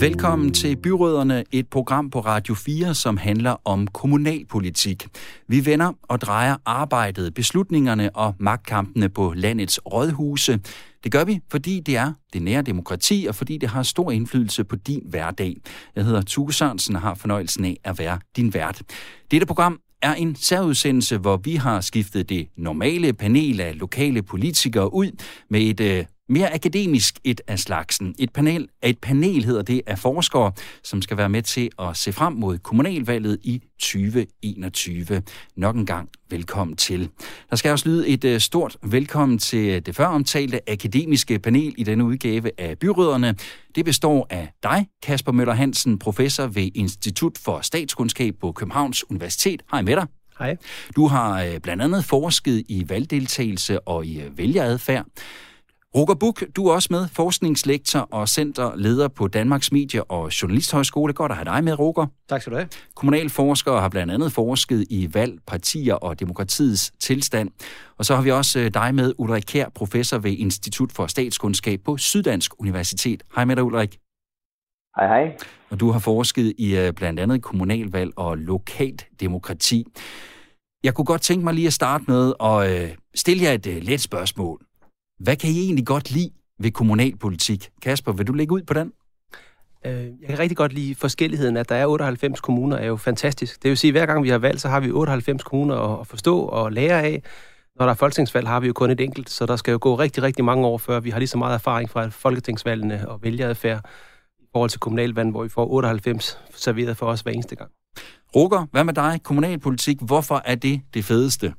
Velkommen til Byråderne, et program på Radio 4, som handler om kommunalpolitik. Vi vender og drejer arbejdet, beslutningerne og magtkampene på landets rådhuse. Det gør vi, fordi det er det nære demokrati, og fordi det har stor indflydelse på din hverdag. Jeg hedder Tue Sørensen og har fornøjelsen af at være din vært. Dette program er en særudsendelse, hvor vi har skiftet det normale panel af lokale politikere ud med et øh, mere akademisk et af slagsen. Et panel, et panel hedder det af forskere, som skal være med til at se frem mod kommunalvalget i 2021. Nok en gang velkommen til. Der skal også lyde et øh, stort velkommen til det før omtalte akademiske panel i denne udgave af Byråderne. Det består af dig, Kasper Møller Hansen, professor ved Institut for Statskundskab på Københavns Universitet. Hej med dig. Hej. Du har øh, blandt andet forsket i valgdeltagelse og i øh, vælgeradfærd. Roger Buk, du er også med, forskningslektor og centerleder på Danmarks Medie- og Journalisthøjskole. Godt at have dig med, Roger. Tak skal du have. Kommunalforskere har blandt andet forsket i valg, partier og demokratiets tilstand. Og så har vi også øh, dig med, Ulrik Kær, professor ved Institut for Statskundskab på Syddansk Universitet. Hej med dig, Ulrik. Hej, hej. Og du har forsket i øh, blandt andet kommunalvalg og lokalt demokrati. Jeg kunne godt tænke mig lige at starte med at øh, stille jer et let spørgsmål. Hvad kan I egentlig godt lide ved kommunalpolitik? Kasper, vil du lægge ud på den? Øh, jeg kan rigtig godt lide forskelligheden, at der er 98 kommuner, er jo fantastisk. Det vil sige, at hver gang vi har valg, så har vi 98 kommuner at forstå og lære af. Når der er folketingsvalg, har vi jo kun et enkelt, så der skal jo gå rigtig, rigtig mange år, før vi har lige så meget erfaring fra folketingsvalgene og vælgeradfærd i forhold til kommunalvalg, hvor vi får 98 serveret for os hver eneste gang. Roger, hvad med dig? Kommunalpolitik, hvorfor er det det fedeste?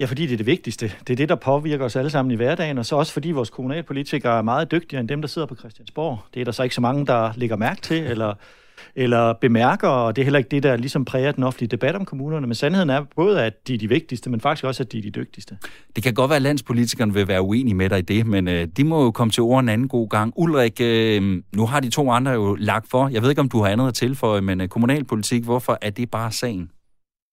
Ja, fordi det er det vigtigste. Det er det, der påvirker os alle sammen i hverdagen, og så også fordi vores kommunalpolitikere er meget dygtigere end dem, der sidder på Christiansborg. Det er der så ikke så mange, der lægger mærke til, eller, eller bemærker, og det er heller ikke det, der ligesom præger den offentlige debat om kommunerne. Men sandheden er både, at de er de vigtigste, men faktisk også, at de er de dygtigste. Det kan godt være, at landspolitikerne vil være uenige med dig i det, men øh, de må jo komme til ord en anden god gang. Ulrik, øh, nu har de to andre jo lagt for. Jeg ved ikke, om du har andet at tilføje, men øh, kommunalpolitik, hvorfor er det bare sagen?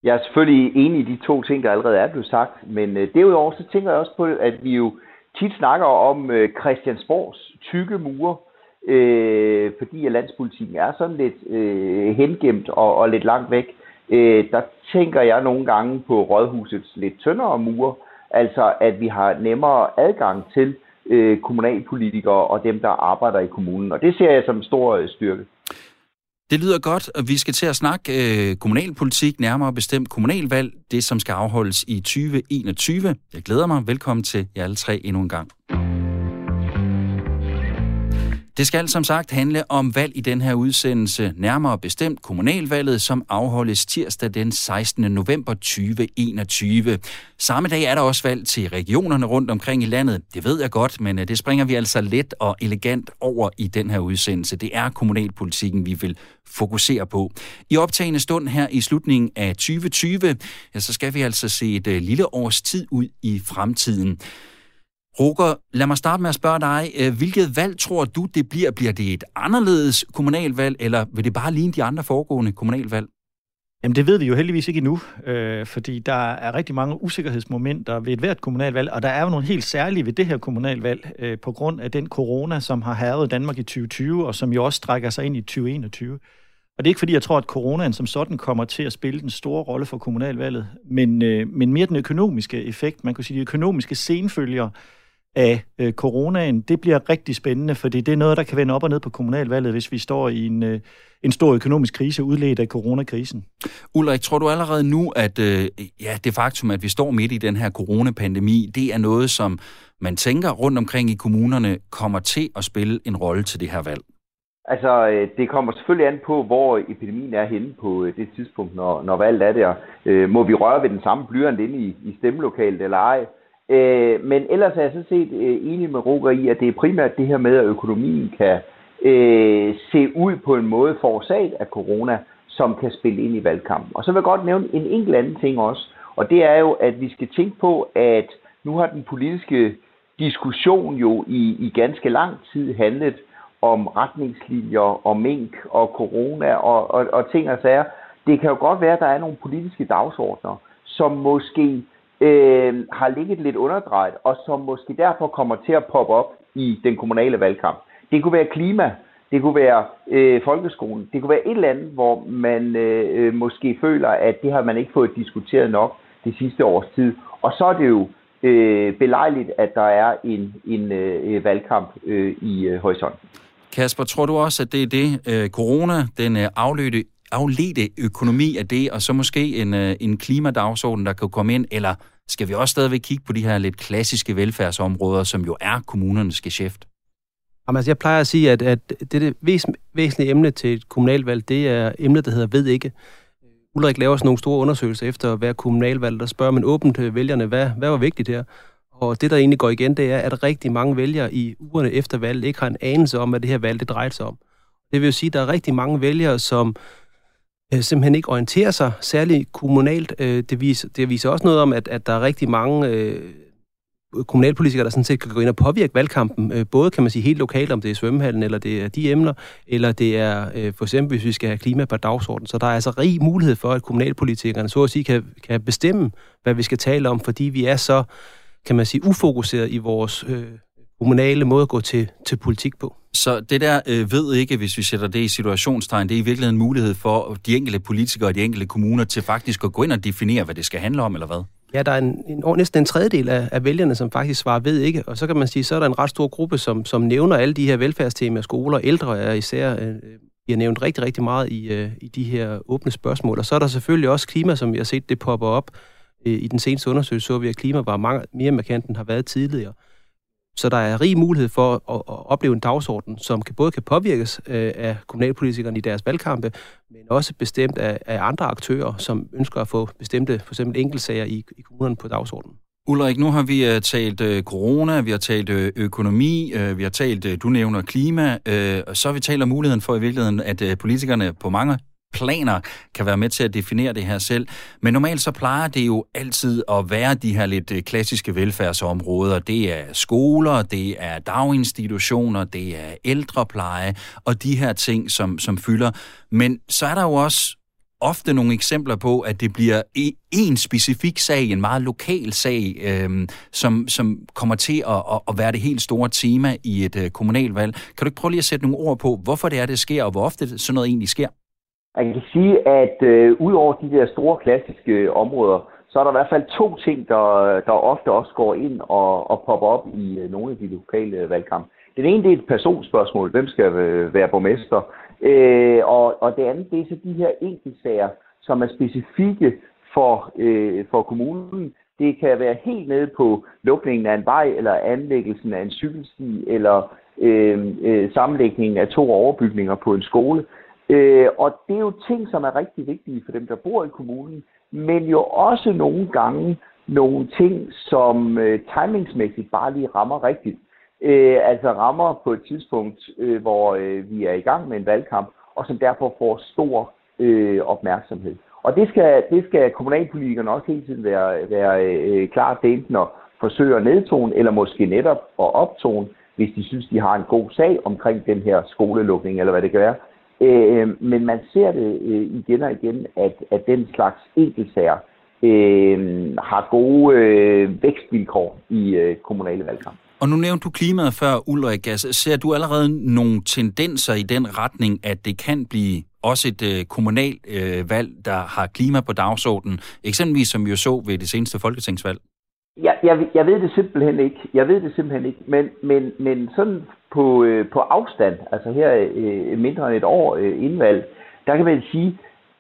Jeg er selvfølgelig enig i de to ting, der allerede er blevet sagt, men øh, derudover så tænker jeg også på, at vi jo tit snakker om øh, Christiansborgs tykke mure, øh, fordi at landspolitikken er sådan lidt øh, hengemt og, og lidt langt væk. Øh, der tænker jeg nogle gange på rådhusets lidt tyndere mure, altså at vi har nemmere adgang til øh, kommunalpolitikere og dem, der arbejder i kommunen, og det ser jeg som en stor øh, styrke. Det lyder godt, og vi skal til at snakke øh, kommunalpolitik, nærmere bestemt kommunalvalg, det som skal afholdes i 2021. Jeg glæder mig. Velkommen til jer alle tre endnu en gang. Det skal som sagt handle om valg i den her udsendelse, nærmere bestemt kommunalvalget, som afholdes tirsdag den 16. november 2021. Samme dag er der også valg til regionerne rundt omkring i landet. Det ved jeg godt, men øh, det springer vi altså let og elegant over i den her udsendelse. Det er kommunalpolitikken, vi vil fokusere på. I optagende stund her i slutningen af 2020, ja, så skal vi altså se et øh, lille års tid ud i fremtiden. Roger, lad mig starte med at spørge dig. Øh, hvilket valg tror du, det bliver? Bliver det et anderledes kommunalvalg, eller vil det bare ligne de andre foregående kommunalvalg? Jamen det ved vi jo heldigvis ikke endnu, øh, fordi der er rigtig mange usikkerhedsmomenter ved et hvert kommunalvalg, og der er jo nogle helt særlige ved det her kommunalvalg, øh, på grund af den corona, som har herret Danmark i 2020, og som jo også strækker sig ind i 2021. Og det er ikke fordi, jeg tror, at coronaen som sådan kommer til at spille den store rolle for kommunalvalget, men, øh, men mere den økonomiske effekt, man kunne sige de økonomiske senfølger, af øh, coronaen, det bliver rigtig spændende, fordi det er noget, der kan vende op og ned på kommunalvalget, hvis vi står i en, øh, en stor økonomisk krise udledt af coronakrisen. Ulrik, tror du allerede nu, at øh, ja, det faktum, at vi står midt i den her coronapandemi, det er noget, som man tænker rundt omkring i kommunerne kommer til at spille en rolle til det her valg? Altså, øh, det kommer selvfølgelig an på, hvor epidemien er henne på øh, det tidspunkt, når, når valget er der. Øh, må vi røre ved den samme blyant inde i, i stemmelokalet eller ej? Øh, men ellers er jeg sådan set øh, enig med Roger i, at det er primært det her med, at økonomien kan øh, se ud på en måde forårsaget af corona, som kan spille ind i valgkampen. Og så vil jeg godt nævne en enkelt anden ting også, og det er jo, at vi skal tænke på, at nu har den politiske diskussion jo i, i ganske lang tid handlet om retningslinjer og mink og corona og, og, og ting og sager. Det kan jo godt være, at der er nogle politiske dagsordner, som måske øh, har ligget lidt underdrejet, og som måske derfor kommer til at poppe op i den kommunale valgkamp. Det kunne være klima, Det kunne være øh, folkeskolen. Det kunne være et eller andet, hvor man øh, øh, måske føler, at det har man ikke fået diskuteret nok det sidste års tid. Og så er det jo øh, belejligt, at der er en, en øh, valgkamp øh, i øh, horisonten. Kasper, tror du også, at det er det, øh, corona, den øh, afledte økonomi af det, og så måske en, øh, en klimadagsorden, der kan komme ind, eller skal vi også stadigvæk kigge på de her lidt klassiske velfærdsområder, som jo er kommunernes geschæft? Jamen, altså, jeg plejer at sige, at, at det, det væsentlige emne til et kommunalvalg, det er emnet, der hedder ved ikke. Ulrik laver sådan nogle store undersøgelser efter hver kommunalvalg, der spørger man åbent til vælgerne, hvad, hvad var vigtigt her? Og det, der egentlig går igen, det er, at rigtig mange vælgere i ugerne efter valget ikke har en anelse om, hvad det her valg det drejer sig om. Det vil jo sige, at der er rigtig mange vælgere, som øh, simpelthen ikke orienterer sig særligt kommunalt. Øh, det, viser, det viser også noget om, at, at der er rigtig mange øh, kommunalpolitikere, der sådan set kan gå ind og påvirke valgkampen, øh, både kan man sige helt lokalt, om det er svømmehallen, eller det er de emner, eller det er øh, for eksempel, hvis vi skal have klima på dagsordenen. Så der er altså rig mulighed for, at kommunalpolitikerne så at sige kan, kan bestemme, hvad vi skal tale om, fordi vi er så, kan man sige, ufokuseret i vores øh, kommunale måde at gå til, til politik på. Så det der øh, ved ikke, hvis vi sætter det i situationstegn, det er i virkeligheden en mulighed for de enkelte politikere og de enkelte kommuner til faktisk at gå ind og definere, hvad det skal handle om, eller hvad? Ja, der er en, en, næsten en tredjedel af, af vælgerne, som faktisk svarer ved ikke. Og så kan man sige, så er der en ret stor gruppe, som, som nævner alle de her velfærdstemaer. Skoler, ældre er især øh, bliver nævnt rigtig, rigtig meget i, øh, i de her åbne spørgsmål. Og så er der selvfølgelig også klima, som vi har set, det popper op. Øh, I den seneste undersøgelse så vi, at klima var mange, mere markant, end har været tidligere. Så der er rig mulighed for at, at opleve en dagsorden, som kan, både kan påvirkes øh, af kommunalpolitikerne i deres valgkampe, men også bestemt af, af andre aktører, som ønsker at få bestemte for eksempel enkeltsager i, i kommunerne på dagsordenen. Ulrik, nu har vi øh, talt øh, corona, vi har talt øh, økonomi, vi har talt, du nævner klima, og så har vi talt om muligheden for i virkeligheden, at politikerne på mange planer kan være med til at definere det her selv. Men normalt så plejer det jo altid at være de her lidt øh, klassiske velfærdsområder. Det er skoler, det er daginstitutioner, det er ældrepleje og de her ting, som, som fylder. Men så er der jo også ofte nogle eksempler på, at det bliver en specifik sag, en meget lokal sag, øh, som, som kommer til at, at være det helt store tema i et øh, kommunalvalg. Kan du ikke prøve lige at sætte nogle ord på, hvorfor det er, det sker, og hvor ofte sådan noget egentlig sker? Jeg kan sige, at øh, ud over de der store klassiske øh, områder, så er der i hvert fald to ting, der, der ofte også går ind og, og popper op i øh, nogle af de lokale øh, valgkampe. Den ene det er et personspørgsmål. Hvem skal øh, være borgmester? Øh, og, og det andet det er så de her enkeltsager, som er specifikke for, øh, for kommunen. Det kan være helt nede på lukningen af en vej, eller anlæggelsen af en cykelsti, eller øh, øh, sammenlægningen af to overbygninger på en skole. Øh, og det er jo ting, som er rigtig vigtige for dem, der bor i kommunen, men jo også nogle gange nogle ting, som øh, timingsmæssigt bare lige rammer rigtigt. Øh, altså rammer på et tidspunkt, øh, hvor øh, vi er i gang med en valgkamp, og som derfor får stor øh, opmærksomhed. Og det skal, det skal kommunalpolitikerne også hele tiden være, være øh, klar til enten at forsøge at nedtone, eller måske netop at optone, hvis de synes, de har en god sag omkring den her skolelukning, eller hvad det kan være. Øh, men man ser det øh, igen og igen, at, at den slags enkeltsager øh, har gode øh, vækstvilkår i øh, kommunale valgkamp. Og nu nævnte du klimaet før, Ulrik. Altså, ser du allerede nogle tendenser i den retning, at det kan blive også et øh, kommunalt øh, valg, der har klima på dagsordenen, eksempelvis som vi jo så ved det seneste folketingsvalg? Jeg, jeg, jeg ved det simpelthen ikke. Jeg ved det simpelthen ikke. Men, men, men sådan på, øh, på afstand, altså her øh, mindre end et år øh, indvalg, der kan man sige,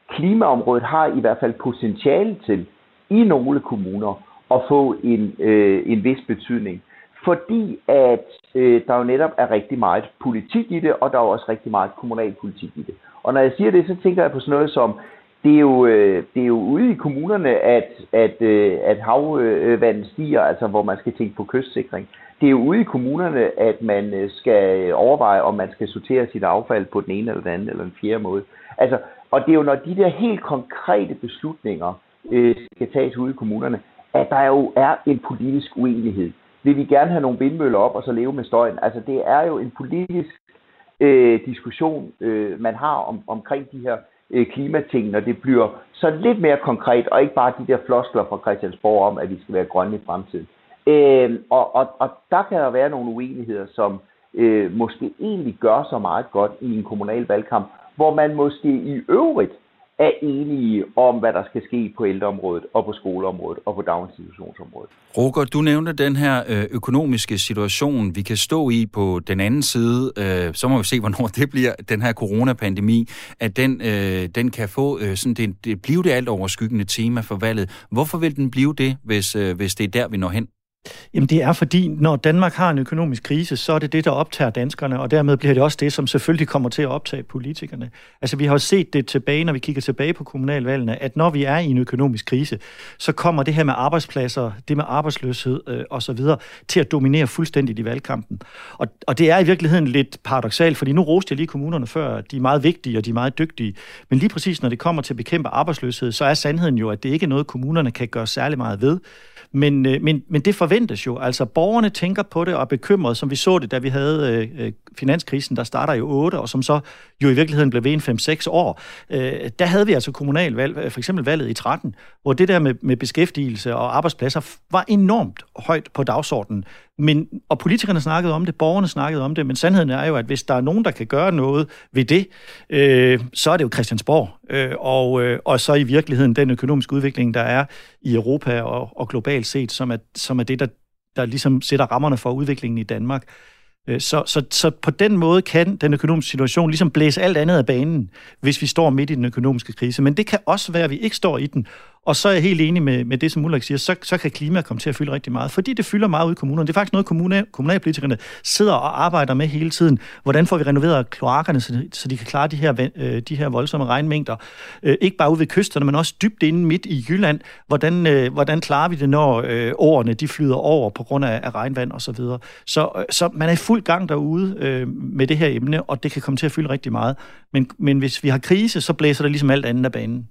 klimaområdet har i hvert fald potentiale til i nogle kommuner at få en, øh, en vis betydning. Fordi at øh, der jo netop er rigtig meget politik i det, og der er også rigtig meget kommunalpolitik i det. Og når jeg siger det, så tænker jeg på sådan noget som, det er jo, øh, det er jo ude i kommunerne, at, at, øh, at havvandet stiger, altså hvor man skal tænke på kystsikring. Det er jo ude i kommunerne, at man øh, skal overveje, om man skal sortere sit affald på den ene eller den anden eller den fjerde måde. Altså, og det er jo når de der helt konkrete beslutninger øh, skal tages ude i kommunerne, at der jo er en politisk uenighed. Vil vi gerne have nogle vindmøller op og så leve med støjen? Altså det er jo en politisk øh, diskussion, øh, man har om, omkring de her øh, Øh, klimating, når det bliver så lidt mere konkret, og ikke bare de der floskler fra Christiansborg om, at vi skal være grønne i fremtiden. Øh, og, og, og der kan der være nogle uenigheder, som øh, måske egentlig gør så meget godt i en kommunal valgkamp, hvor man måske i øvrigt er enige om, hvad der skal ske på ældreområdet og på skoleområdet og på daginstitutionsområdet. Roger, du nævnte den her øh, økonomiske situation, vi kan stå i på den anden side. Øh, så må vi se, hvornår det bliver, den her coronapandemi, at den, øh, den kan få øh, sådan det, det blive det alt overskyggende tema for valget. Hvorfor vil den blive det, hvis, øh, hvis det er der, vi når hen? Jamen det er fordi, når Danmark har en økonomisk krise, så er det det, der optager danskerne, og dermed bliver det også det, som selvfølgelig kommer til at optage politikerne. Altså vi har jo set det tilbage, når vi kigger tilbage på kommunalvalgene, at når vi er i en økonomisk krise, så kommer det her med arbejdspladser, det med arbejdsløshed øh, osv. til at dominere fuldstændigt i valgkampen. Og, og det er i virkeligheden lidt paradoxalt, fordi nu roste jeg lige kommunerne før, de er meget vigtige og de er meget dygtige, men lige præcis når det kommer til at bekæmpe arbejdsløshed, så er sandheden jo, at det ikke er noget, kommunerne kan gøre særlig meget ved. Men, øh, men, men det forventes jo. Altså, borgerne tænker på det og er bekymrede, som vi så det, da vi havde øh, øh finanskrisen, der starter i 8, og som så jo i virkeligheden blev ved en 5-6 år. Øh, der havde vi altså kommunalvalg, øh, for eksempel valget i 13, hvor det der med, med beskæftigelse og arbejdspladser var enormt højt på dagsordenen. Men, og politikerne snakkede om det, borgerne snakkede om det, men sandheden er jo, at hvis der er nogen, der kan gøre noget ved det, øh, så er det jo Christiansborg. Øh, og, øh, og så i virkeligheden den økonomiske udvikling, der er i Europa og, og globalt set, som er, som er det, der, der ligesom sætter rammerne for udviklingen i Danmark. Øh, så, så, så på den måde kan den økonomiske situation ligesom blæse alt andet af banen, hvis vi står midt i den økonomiske krise. Men det kan også være, at vi ikke står i den, og så er jeg helt enig med, med det, som Ulrik siger, så, så kan klima komme til at fylde rigtig meget, fordi det fylder meget ud i kommunerne. Det er faktisk noget, kommunal, kommunalpolitikerne sidder og arbejder med hele tiden. Hvordan får vi renoveret kloakkerne, så, så de kan klare de her, øh, de her voldsomme regnmængder? Øh, ikke bare ude ved kysterne, men også dybt inde midt i Jylland. Hvordan, øh, hvordan klarer vi det, når årene de flyder over på grund af, af regnvand osv.? Så, videre. så, så man er i fuld gang derude med det her emne, og det kan komme til at fylde rigtig meget. Men, men hvis vi har krise, så blæser det ligesom alt andet af banen.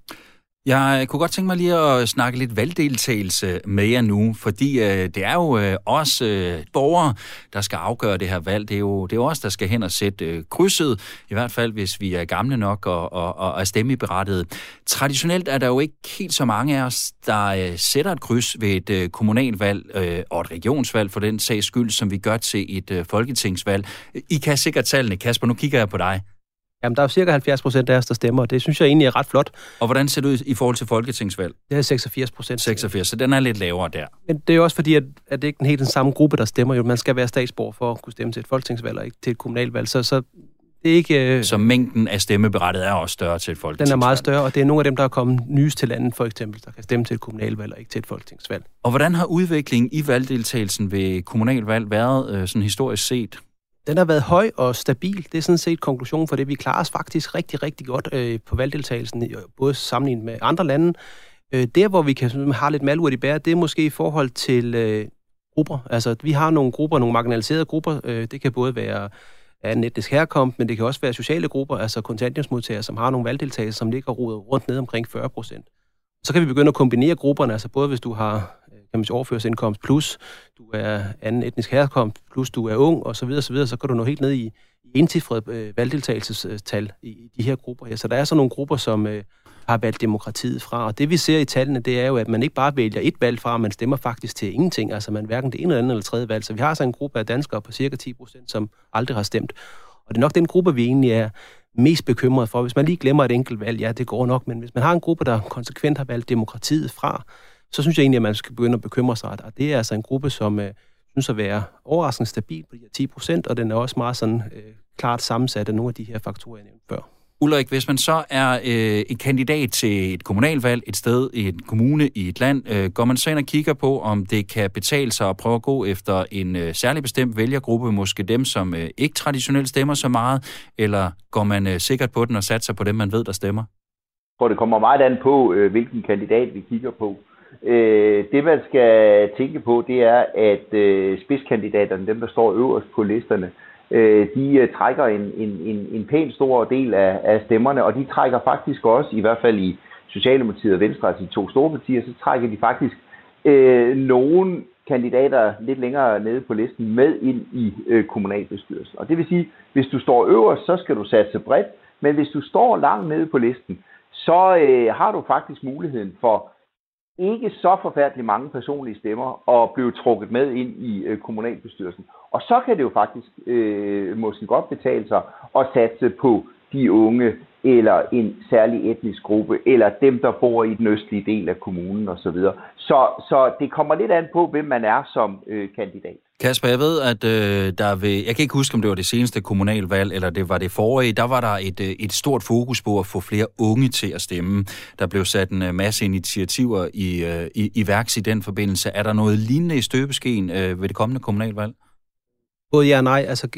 Jeg øh, kunne godt tænke mig lige at snakke lidt valgdeltagelse med jer nu, fordi øh, det er jo øh, os øh, borgere, der skal afgøre det her valg. Det er jo det er os, der skal hen og sætte øh, krydset, i hvert fald hvis vi er gamle nok og, og, og er stemmeberettet. Traditionelt er der jo ikke helt så mange af os, der øh, sætter et kryds ved et øh, kommunalvalg øh, og et regionsvalg for den sags skyld, som vi gør til et øh, folketingsvalg. I kan sikkert tallene. Kasper, nu kigger jeg på dig. Jamen, der er jo cirka 70 procent af os, der stemmer, og det synes jeg egentlig er ret flot. Og hvordan ser det ud i forhold til folketingsvalg? Det er 86 procent. 86, så den er lidt lavere der. Men det er jo også fordi, at, at det ikke er helt den samme gruppe, der stemmer. Jo, man skal være statsborger for at kunne stemme til et folketingsvalg, og ikke til et kommunalvalg. Så, så det er ikke... Øh... Så mængden af stemmeberettet er også større til et folketingsvalg? Den er meget større, og det er nogle af dem, der er kommet nyest til landet, for eksempel, der kan stemme til et kommunalvalg og ikke til et folketingsvalg. Og hvordan har udviklingen i valgdeltagelsen ved kommunalvalg været øh, sådan historisk set? Den har været høj og stabil. Det er sådan set konklusionen for det. Vi klarer os faktisk rigtig, rigtig godt øh, på valgdeltagelsen, øh, både sammenlignet med andre lande. Øh, der, hvor vi kan have lidt malurt i bære, det er måske i forhold til øh, grupper. Altså, vi har nogle grupper, nogle marginaliserede grupper. Øh, det kan både være af en etnisk herkomst, men det kan også være sociale grupper, altså kontanthjælpsmodtagere, som har nogle valgdeltagelser, som ligger rundt ned omkring 40 procent. Så kan vi begynde at kombinere grupperne, altså både hvis du har kan man sige, overførselsindkomst, plus du er anden etnisk herkomst, plus du er ung, og så videre, så videre, så kan du nå helt ned i, i øh, valgdeltagelsestal i, i de her grupper her. Så der er så nogle grupper, som øh, har valgt demokratiet fra, og det vi ser i tallene, det er jo, at man ikke bare vælger et valg fra, man stemmer faktisk til ingenting, altså man hverken det ene eller andet eller tredje valg. Så vi har så en gruppe af danskere på cirka 10 procent, som aldrig har stemt. Og det er nok den gruppe, vi egentlig er mest bekymret for. Hvis man lige glemmer et enkelt valg, ja, det går nok, men hvis man har en gruppe, der konsekvent har valgt demokratiet fra, så synes jeg egentlig, at man skal begynde at bekymre sig. Og det er altså en gruppe, som øh, synes at være overraskende stabil på de her 10 procent, og den er også meget sådan, øh, klart sammensat af nogle af de her faktorer, jeg nævnte før. Ulrik, hvis man så er øh, en kandidat til et kommunalvalg et sted i en kommune i et land, øh, går man så ind og kigger på, om det kan betale sig at prøve at gå efter en øh, særlig bestemt vælgergruppe, måske dem, som øh, ikke traditionelt stemmer så meget, eller går man øh, sikkert på den og satser på dem, man ved, der stemmer? Jeg tror, det kommer meget an på, øh, hvilken kandidat vi kigger på. Øh, det man skal tænke på, det er, at øh, spidskandidaterne, dem der står øverst på listerne, øh, de øh, trækker en, en, en, en pæn stor del af, af stemmerne, og de trækker faktisk også, i hvert fald i Socialdemokratiet og Venstre, altså de to store partier, så trækker de faktisk øh, nogle kandidater lidt længere nede på listen med ind i øh, kommunalbestyrelsen. Og det vil sige, hvis du står øverst, så skal du satse bredt, men hvis du står langt nede på listen, så øh, har du faktisk muligheden for ikke så forfærdeligt mange personlige stemmer og blive trukket med ind i øh, kommunalbestyrelsen. Og så kan det jo faktisk øh, måske godt betale sig at satse på de unge, eller en særlig etnisk gruppe, eller dem, der bor i den østlige del af kommunen osv. Så, så det kommer lidt an på, hvem man er som øh, kandidat. Kasper, jeg ved, at øh, der ved, jeg kan ikke huske, om det var det seneste kommunalvalg, eller det var det forrige, der var der et, øh, et stort fokus på at få flere unge til at stemme. Der blev sat en øh, masse initiativer i, øh, i, i værks i den forbindelse. Er der noget lignende i støbeskeen øh, ved det kommende kommunalvalg? Både ja og nej. Altså,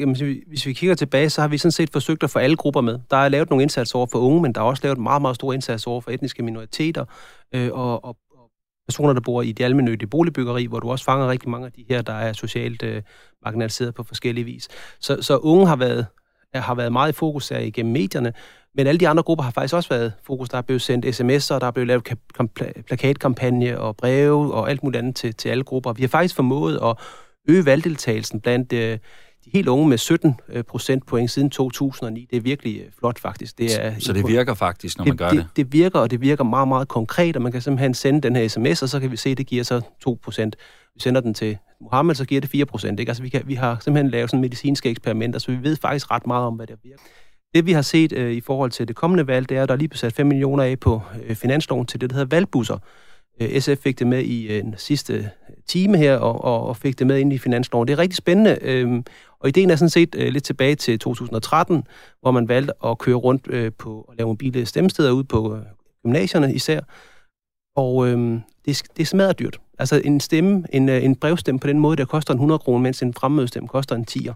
hvis vi kigger tilbage, så har vi sådan set forsøgt at få alle grupper med. Der er lavet nogle indsatser over for unge, men der er også lavet meget, meget store indsatser over for etniske minoriteter øh, og, og personer, der bor i det almindelige boligbyggeri, hvor du også fanger rigtig mange af de her, der er socialt øh, marginaliseret på forskellige vis. Så, så unge har været, har været meget i fokus her igennem medierne, men alle de andre grupper har faktisk også været fokus. Der er blevet sendt sms'er, der er blevet lavet plakatkampagne og breve og alt muligt andet til, til alle grupper. Vi har faktisk formået at øge valgdeltagelsen blandt øh, de helt unge med 17 øh, procentpoint siden 2009. Det er virkelig øh, flot faktisk. Det er, så det virker faktisk, når det, man gør det, det? Det virker, og det virker meget, meget konkret, og man kan simpelthen sende den her sms, og så kan vi se, at det giver så 2 procent. Vi sender den til Mohammed, så giver det 4 procent. Altså, vi, kan, vi har simpelthen lavet sådan medicinske eksperimenter, så vi ved faktisk ret meget om, hvad det virker. Det vi har set øh, i forhold til det kommende valg, det er, at der er lige besat 5 millioner af på øh, finansloven til det, der hedder valgbusser. Øh, SF fik det med i en sidste time her, og, og, og fik det med ind i finansloven. Det er rigtig spændende, øhm, og ideen er sådan set øh, lidt tilbage til 2013, hvor man valgte at køre rundt øh, på at lave mobile stemmesteder ud på øh, gymnasierne især. Og øh, det, det er smadret dyrt. Altså en stemme, en, øh, en brevstemme på den måde, der koster en 100 kroner, mens en fremmødestemme koster en 10'er.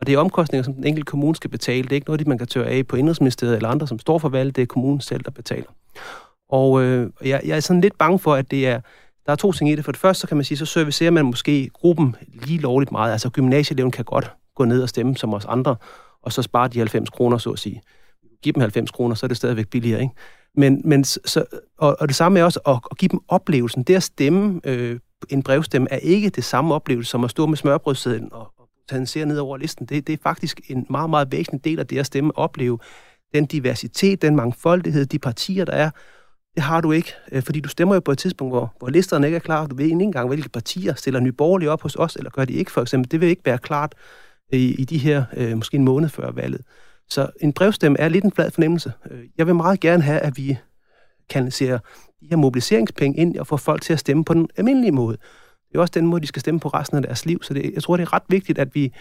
Og det er omkostninger, som den enkelte kommune skal betale. Det er ikke noget, man kan tørre af på Indrigsministeriet eller andre, som står for valget. Det er kommunen selv, der betaler. Og øh, jeg, jeg er sådan lidt bange for, at det er, der er to ting i det. For det første, så kan man sige, så servicerer man måske gruppen lige lovligt meget. Altså gymnasieeleven kan godt gå ned og stemme som os andre, og så spare de 90 kroner, så at sige. Giv dem 90 kroner, så er det stadigvæk billigere, ikke? Men, men så, og, og det samme er også at, at give dem oplevelsen. Det at stemme øh, en brevstemme er ikke det samme oplevelse som at stå med smørbrødsedlen og, og tage ned over listen. Det, det er faktisk en meget, meget væsentlig del af det at stemme, opleve den diversitet, den mangfoldighed, de partier, der er, det har du ikke, øh, fordi du stemmer jo på et tidspunkt, hvor, hvor listerne ikke er klar. Du ved ikke engang, hvilke partier stiller nye borgerlige op hos os, eller gør de ikke, for eksempel. Det vil ikke være klart i, i de her, øh, måske en måned før valget. Så en brevstemme er lidt en flad fornemmelse. Øh, jeg vil meget gerne have, at vi kanaliserer de her mobiliseringspenge ind og få folk til at stemme på den almindelige måde. Det er også den måde, de skal stemme på resten af deres liv. Så det, jeg tror, det er ret vigtigt, at vi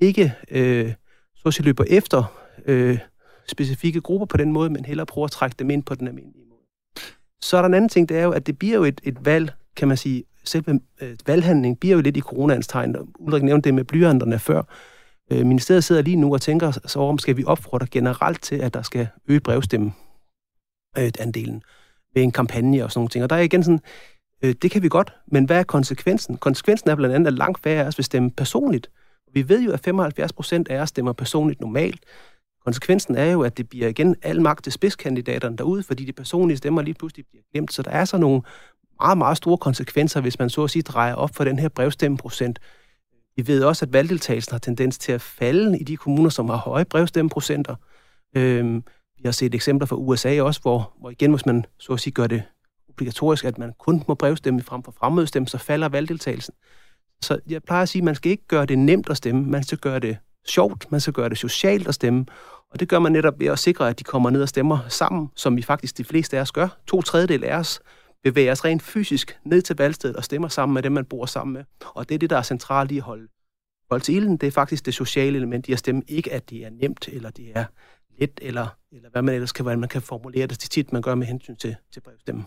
ikke øh, så at sige, løber efter øh, specifikke grupper på den måde, men hellere prøver at trække dem ind på den almindelige måde. så er der en anden ting, det er jo, at det bliver jo et, et valg, kan man sige, selve øh, valghandlingen bliver jo lidt i coronaens tegn. Ulrik nævnte det med blyanterne før. Øh, ministeriet sidder lige nu og tænker så om, skal vi opfordre generelt til, at der skal øge brevstemme øh, andelen ved en kampagne og sådan nogle ting. Og der er igen sådan, øh, det kan vi godt, men hvad er konsekvensen? Konsekvensen er blandt andet, at langt færre af os vil stemme personligt. Vi ved jo, at 75 procent af os stemmer personligt normalt. Konsekvensen er jo, at det bliver igen al magt til spidskandidaterne derude, fordi de personlige stemmer lige pludselig bliver glemt. Så der er så nogle meget, meget store konsekvenser, hvis man så at sige drejer op for den her brevstemmeprocent. Vi ved også, at valgdeltagelsen har tendens til at falde i de kommuner, som har høje brevstemmeprocenter. Øhm, vi har set eksempler fra USA også, hvor, hvor igen, hvis man så at sige gør det obligatorisk, at man kun må brevstemme frem for fremmødestemme, så falder valgdeltagelsen. Så jeg plejer at sige, at man skal ikke gøre det nemt at stemme, man skal gøre det sjovt, man skal gøre det socialt at stemme, og det gør man netop ved at sikre, at de kommer ned og stemmer sammen, som vi faktisk de fleste af os gør. To tredjedel af os bevæger os rent fysisk ned til valgstedet og stemmer sammen med dem, man bor sammen med. Og det er det, der er centralt i at holde folk til ilden. Det er faktisk det sociale element i at stemme. Ikke, at det er nemt, eller det er let, eller, eller hvad man ellers kan, hvordan man kan formulere det. Det tit, man gør med hensyn til, til brevstemmen.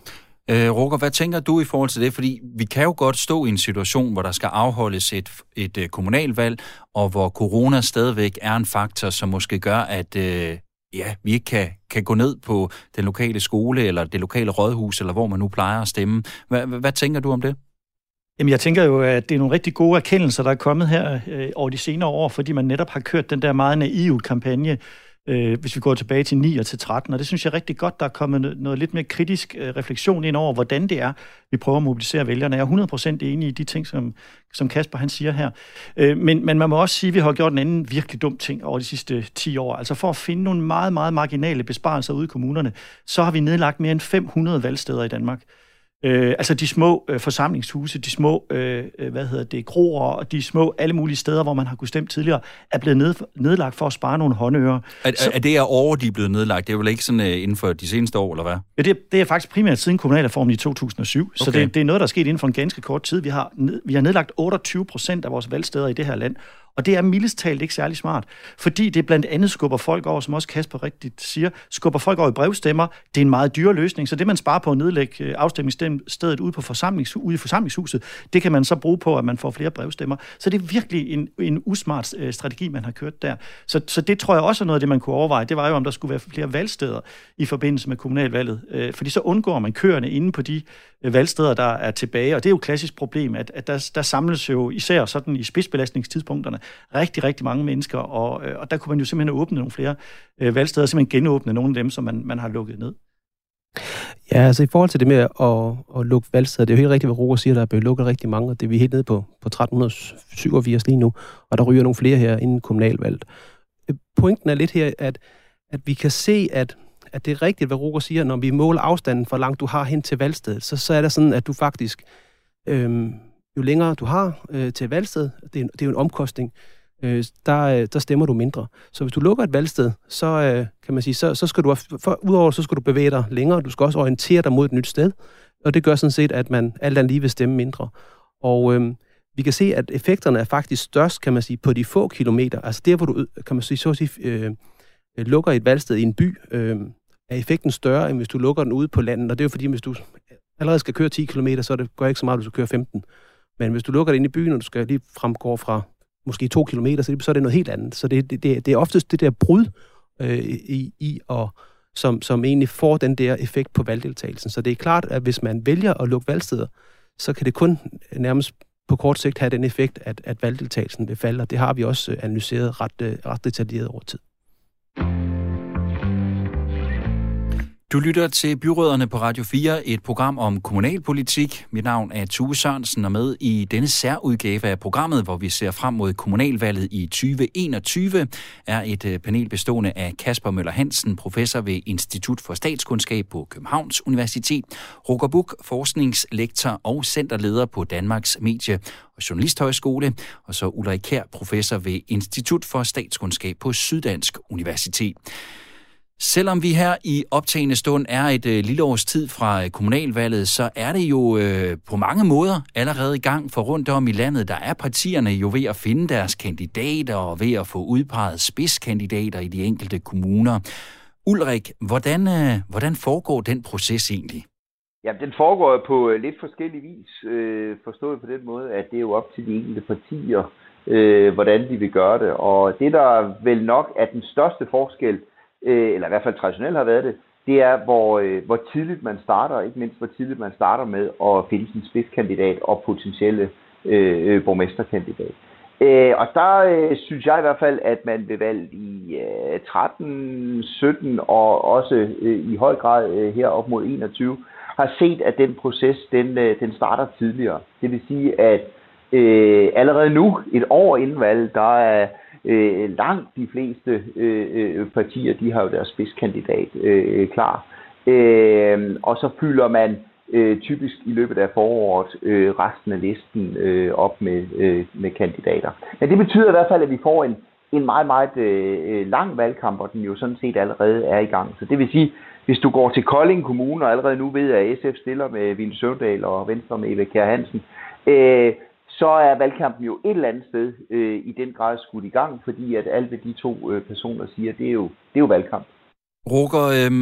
Øh, Roger, hvad tænker du i forhold til det? Fordi vi kan jo godt stå i en situation, hvor der skal afholdes et, et øh, kommunalvalg, og hvor corona stadigvæk er en faktor, som måske gør, at øh, ja, vi ikke kan, kan gå ned på den lokale skole, eller det lokale rådhus, eller hvor man nu plejer at stemme. Hvad, hvad tænker du om det? Jamen, jeg tænker jo, at det er nogle rigtig gode erkendelser, der er kommet her øh, over de senere år, fordi man netop har kørt den der meget naive kampagne, øh, hvis vi går tilbage til 9 og til 13. Og det synes jeg er rigtig godt, der er kommet noget, noget lidt mere kritisk øh, refleksion ind over, hvordan det er, vi prøver at mobilisere vælgerne. Jeg er 100% enig i de ting, som, som Kasper han siger her. Øh, men, men man må også sige, at vi har gjort en anden virkelig dum ting over de sidste 10 år. Altså for at finde nogle meget, meget marginale besparelser ude i kommunerne, så har vi nedlagt mere end 500 valgsteder i Danmark. Øh, altså de små øh, forsamlingshuse, de små, øh, øh, hvad hedder det, kroer og de små alle mulige steder, hvor man har kunnet stemme tidligere, er blevet ned, nedlagt for at spare nogle håndører. Er, så, er det her år, de er blevet nedlagt? Det er vel ikke sådan uh, inden for de seneste år, eller hvad? Ja, det, det er faktisk primært siden kommunalreformen i 2007, okay. så det, det er noget, der er sket inden for en ganske kort tid. Vi har, vi har nedlagt 28 procent af vores valgsteder i det her land, og det er mildest talt ikke særlig smart, fordi det blandt andet skubber folk over, som også Kasper rigtigt siger, skubber folk over i brevstemmer. Det er en meget dyr løsning, så det man sparer på at nedlægge øh, afstemningsstedet ude, på forsamlings, ude i forsamlingshuset, det kan man så bruge på, at man får flere brevstemmer. Så det er virkelig en, en usmart øh, strategi, man har kørt der. Så, så det tror jeg også er noget af det, man kunne overveje. Det var jo, om der skulle være flere valgsteder i forbindelse med kommunalvalget. Øh, fordi så undgår man køerne inde på de øh, valgsteder, der er tilbage. Og det er jo et klassisk problem, at, at der, der samles jo især sådan i spidsbelastningstidspunkterne rigtig, rigtig mange mennesker, og, øh, og der kunne man jo simpelthen åbne nogle flere øh, valgsteder, simpelthen genåbne nogle af dem, som man, man har lukket ned. Ja, altså i forhold til det med at, at lukke valgsteder, det er jo helt rigtigt, hvad Roger siger, der er blevet lukket rigtig mange, og det er vi helt nede på, på 1387 lige nu, og der ryger nogle flere her inden kommunalvalget. Pointen er lidt her, at, at vi kan se, at at det er rigtigt, hvad Roger siger, når vi måler afstanden, for langt du har hen til valgstedet, så, så er det sådan, at du faktisk, øhm, jo længere du har øh, til valgsted, det er, det er jo en omkostning, øh, der, øh, der stemmer du mindre. Så hvis du lukker et valgsted, så øh, kan man sige, så, så skal du, for, udover så skal du bevæge dig længere, du skal også orientere dig mod et nyt sted, og det gør sådan set, at man alt andet lige vil stemme mindre. Og øh, vi kan se, at effekterne er faktisk størst, kan man sige, på de få kilometer. Altså der, hvor du, øh, kan man sige, så at sige, øh, lukker et valgsted i en by, øh, er effekten større, end hvis du lukker den ude på landet. Og det er jo fordi, hvis du allerede skal køre 10 km, så det, går ikke så meget, at du skal køre 15. Men hvis du lukker det ind i byen, og du skal lige fremgå fra måske 2 km, så, så er det noget helt andet. Så det, det, det, er oftest det der brud øh, i, i og som, som egentlig får den der effekt på valgdeltagelsen. Så det er klart, at hvis man vælger at lukke valgsteder, så kan det kun nærmest på kort sigt have den effekt, at, at valgdeltagelsen vil falde, og det har vi også analyseret ret, øh, ret detaljeret over tid. Du lytter til Byråderne på Radio 4, et program om kommunalpolitik. Mit navn er Tue Sørensen, og med i denne særudgave af programmet, hvor vi ser frem mod kommunalvalget i 2021, er et øh, panel bestående af Kasper Møller Hansen, professor ved Institut for Statskundskab på Københavns Universitet, Roger Buk, forskningslektor og centerleder på Danmarks Medie- og Journalisthøjskole, og så Ulrik Kær, professor ved Institut for Statskundskab på Syddansk Universitet. Selvom vi her i optagende stund er et øh, lille års tid fra øh, kommunalvalget, så er det jo øh, på mange måder allerede i gang for rundt om i landet. Der er partierne jo ved at finde deres kandidater og ved at få udpeget spidskandidater i de enkelte kommuner. Ulrik, hvordan, øh, hvordan foregår den proces egentlig? Ja, den foregår på øh, lidt forskellig vis, øh, forstået på den måde, at det er jo op til de enkelte partier, øh, hvordan de vil gøre det. Og det, der vel nok er den største forskel, øh, eller i hvert fald traditionelt har været det, det er, hvor, øh, hvor tidligt man starter, ikke mindst hvor tidligt man starter med at finde sin spidskandidat og potentielle øh, øh, borgmesterkandidat. Øh, og der øh, synes jeg i hvert fald, at man ved valget i øh, 13, 17 og også øh, i høj grad øh, her op mod 21, har set, at den proces, den, øh, den starter tidligere. Det vil sige, at øh, allerede nu, et år inden valget, der er øh, Øh, langt de fleste øh, øh, partier, de har jo deres spidskandidat øh, klar. Øh, og så fylder man øh, typisk i løbet af foråret øh, resten af listen øh, op med, øh, med kandidater. Men det betyder i hvert fald, at vi får en, en meget, meget øh, lang valgkamp, og den jo sådan set allerede er i gang. Så det vil sige, hvis du går til Kolding Kommune, og allerede nu ved, at SF stiller med Ville Søvndal og Venstre med Eva Kjær Hansen, øh, så er valgkampen jo et eller andet sted øh, i den grad skudt i gang, fordi at alt, hvad de to øh, personer siger, det er jo, det er jo valgkamp. Roger, øh,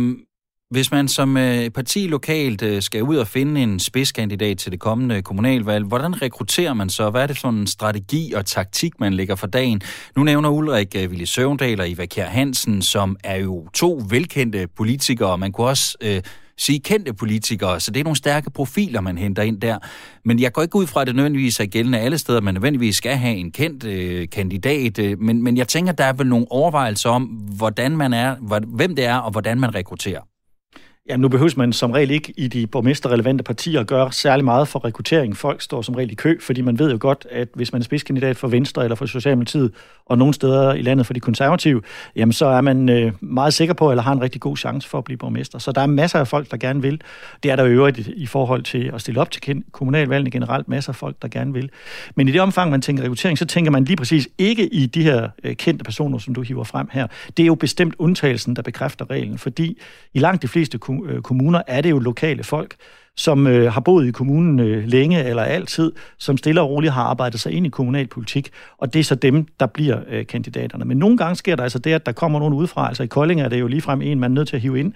hvis man som øh, parti lokalt øh, skal ud og finde en spidskandidat til det kommende kommunalvalg, hvordan rekrutterer man så? Hvad er det for en strategi og taktik, man lægger for dagen? Nu nævner Ulrik øh, Ville Søvndal og Iva Kjær Hansen, som er jo to velkendte politikere. Man kunne også øh, sige kendte politikere, så det er nogle stærke profiler, man henter ind der. Men jeg går ikke ud fra, at det nødvendigvis er gældende alle steder, man nødvendigvis skal have en kendt øh, kandidat, øh, men, men jeg tænker, der er vel nogle overvejelser om, hvordan man er, hvem det er, og hvordan man rekrutterer. Jamen, nu behøver man som regel ikke i de borgmesterrelevante partier at gøre særlig meget for rekruttering. Folk står som regel i kø, fordi man ved jo godt, at hvis man er spidskandidat for Venstre eller for Socialdemokratiet, og nogle steder i landet for de konservative, jamen så er man øh, meget sikker på, eller har en rigtig god chance for at blive borgmester. Så der er masser af folk, der gerne vil. Det er der jo øvrigt i forhold til at stille op til kommunalvalgene generelt, masser af folk, der gerne vil. Men i det omfang, man tænker rekruttering, så tænker man lige præcis ikke i de her øh, kendte personer, som du hiver frem her. Det er jo bestemt undtagelsen, der bekræfter reglen, fordi i langt de fleste kommuner, Øh, kommuner er det jo lokale folk, som øh, har boet i kommunen øh, længe eller altid, som stille og roligt har arbejdet sig ind i kommunalpolitik, og det er så dem, der bliver øh, kandidaterne. Men nogle gange sker der altså det, at der kommer nogen udefra, altså i Kolding er det jo ligefrem en, man er nødt til at hive ind,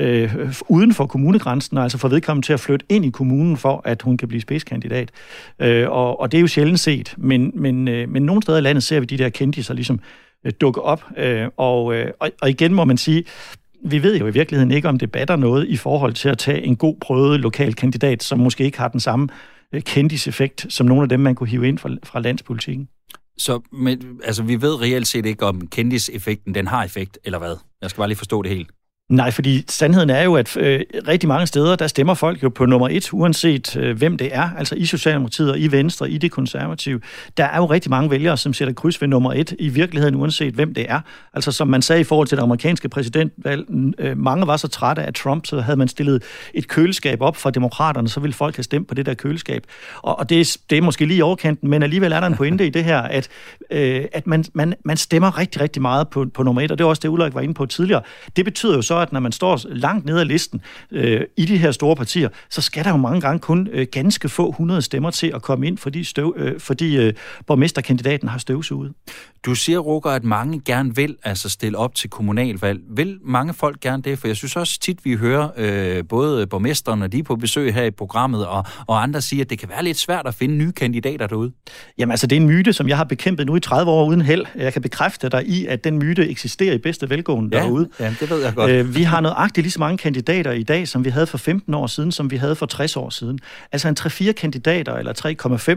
øh, uden for kommunegrænsen, altså for vedkommende til at flytte ind i kommunen, for at hun kan blive spidskandidat. Øh, og, og det er jo sjældent set, men, men, øh, men nogle steder i landet ser vi de der kendiser ligesom øh, dukke op, øh, og, øh, og, og igen må man sige, vi ved jo i virkeligheden ikke, om det batter noget i forhold til at tage en god prøvet lokal kandidat, som måske ikke har den samme øh, kendiseffekt som nogle af dem, man kunne hive ind fra, fra landspolitikken. Så men, altså, vi ved reelt set ikke, om kendiseffekten den har effekt, eller hvad? Jeg skal bare lige forstå det helt. Nej, fordi sandheden er jo, at øh, rigtig mange steder, der stemmer folk jo på nummer et, uanset øh, hvem det er. Altså i Socialdemokratiet og i Venstre, i det konservative. Der er jo rigtig mange vælgere, som sætter kryds ved nummer et, i virkeligheden uanset hvem det er. Altså som man sagde i forhold til det amerikanske præsidentvalg, øh, mange var så trætte af Trump, så havde man stillet et køleskab op for demokraterne, så ville folk have stemt på det der køleskab. Og, og det, er, det er måske lige overkanten, men alligevel er der en pointe i det her, at, øh, at man, man, man stemmer rigtig, rigtig meget på, på nummer et, og det var også det, Ulrik var inde på tidligere. Det betyder jo så, at når man står langt nede af listen øh, i de her store partier, så skal der jo mange gange kun øh, ganske få hundrede stemmer til at komme ind, fordi, støv, øh, fordi øh, borgmesterkandidaten har støvsuget. Du siger, Roger, at mange gerne vil altså stille op til kommunalvalg. Vil mange folk gerne det? For jeg synes også tit, vi hører øh, både borgmesteren, når de er på besøg her i programmet, og, og andre siger, at det kan være lidt svært at finde nye kandidater derude. Jamen altså, det er en myte, som jeg har bekæmpet nu i 30 år uden held. Jeg kan bekræfte dig i, at den myte eksisterer i bedste velgående ja, derude. Ja, det ved jeg godt. Øh, Øh, vi har nøjagtigt lige så mange kandidater i dag, som vi havde for 15 år siden, som vi havde for 60 år siden. Altså en 3-4 kandidater, eller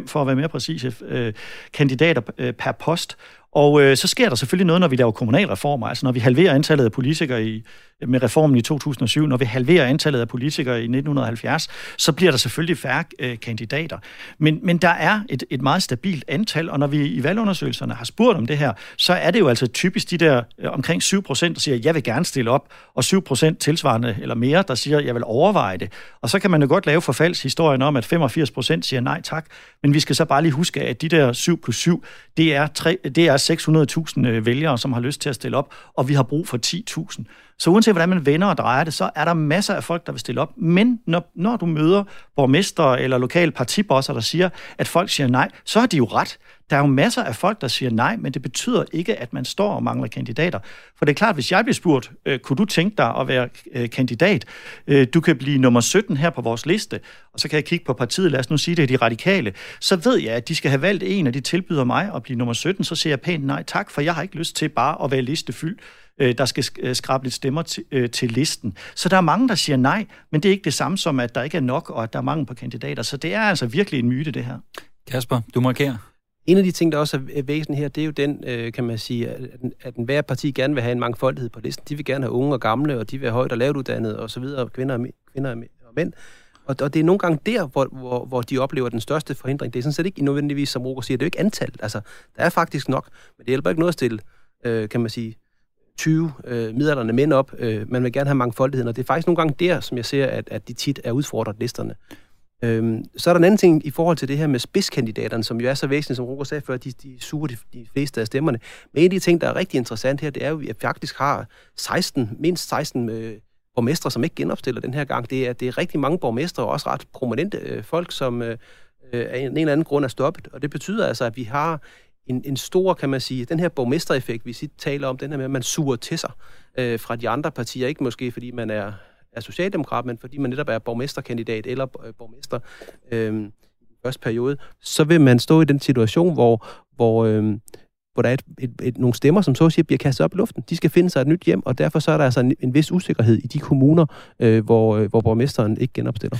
3,5 for at være mere præcis, øh, kandidater øh, per post. Og øh, så sker der selvfølgelig noget, når vi laver kommunalreformer, altså når vi halverer antallet af politikere i, med reformen i 2007, når vi halverer antallet af politikere i 1970, så bliver der selvfølgelig færre øh, kandidater. Men, men der er et, et meget stabilt antal, og når vi i valgundersøgelserne har spurgt om det her, så er det jo altså typisk de der øh, omkring 7 procent, der siger, jeg vil gerne stille op, og 7 procent tilsvarende eller mere, der siger, jeg vil overveje det. Og så kan man jo godt lave forfaldshistorien om, at 85 procent siger nej tak, men vi skal så bare lige huske, at de der 7 plus 7, det er, 3, det er 600.000 øh, vælgere, som har lyst til at stille op, og vi har brug for 10.000. Så uanset hvordan man vender og drejer det, så er der masser af folk, der vil stille op. Men når, når du møder borgmester eller lokale partibosser, der siger, at folk siger nej, så har de jo ret. Der er jo masser af folk, der siger nej, men det betyder ikke, at man står og mangler kandidater. For det er klart, hvis jeg bliver spurgt, øh, kunne du tænke dig at være øh, kandidat? Øh, du kan blive nummer 17 her på vores liste, og så kan jeg kigge på partiet, lad os nu sige det, er de radikale. Så ved jeg, at de skal have valgt en, og de tilbyder mig at blive nummer 17, så siger jeg pænt nej tak, for jeg har ikke lyst til bare at være listefyldt øh, der skal øh, skrabe lidt stemmer til, øh, til listen. Så der er mange, der siger nej, men det er ikke det samme som, at der ikke er nok, og at der er mangel på kandidater. Så det er altså virkelig en myte, det her. Kasper, du markerer. En af de ting, der også er væsentligt her, det er jo den, øh, kan man sige, at, at hver parti gerne vil have en mangfoldighed på listen. De vil gerne have unge og gamle, og de vil have højt og lavt uddannede og så videre, kvinder og, kvinder og mænd. Og, og det er nogle gange der, hvor, hvor, hvor de oplever den største forhindring. Det er sådan set ikke nødvendigvis, som Roger siger, det er jo ikke antal. Altså, der er faktisk nok, men det hjælper ikke noget at stille, øh, kan man sige, 20 øh, midalderne mænd op. Øh, man vil gerne have mangfoldigheden, og det er faktisk nogle gange der, som jeg ser, at, at de tit er udfordret listerne. Øhm, så er der en anden ting i forhold til det her med spidskandidaterne, som jo er så væsentligt, som Roger sagde før, de, de suger de, de fleste af stemmerne. Men en af de ting, der er rigtig interessant her, det er jo, at vi faktisk har 16, mindst 16 øh, borgmestre, som ikke genopstiller den her gang. Det er, det er rigtig mange borgmestre, og også ret prominente øh, folk, som øh, øh af en eller anden grund er stoppet. Og det betyder altså, at vi har en, en stor, kan man sige, den her borgmestereffekt, vi sit taler om, den her med, at man suger til sig øh, fra de andre partier, ikke måske fordi man er, er socialdemokrat, men fordi man netop er borgmesterkandidat eller øh, borgmester øh, i første periode, så vil man stå i den situation, hvor, hvor, øh, hvor der er et, et, et, nogle stemmer, som så at sige bliver kastet op i luften. De skal finde sig et nyt hjem, og derfor så er der altså en, en vis usikkerhed i de kommuner, øh, hvor, øh, hvor borgmesteren ikke genopstiller.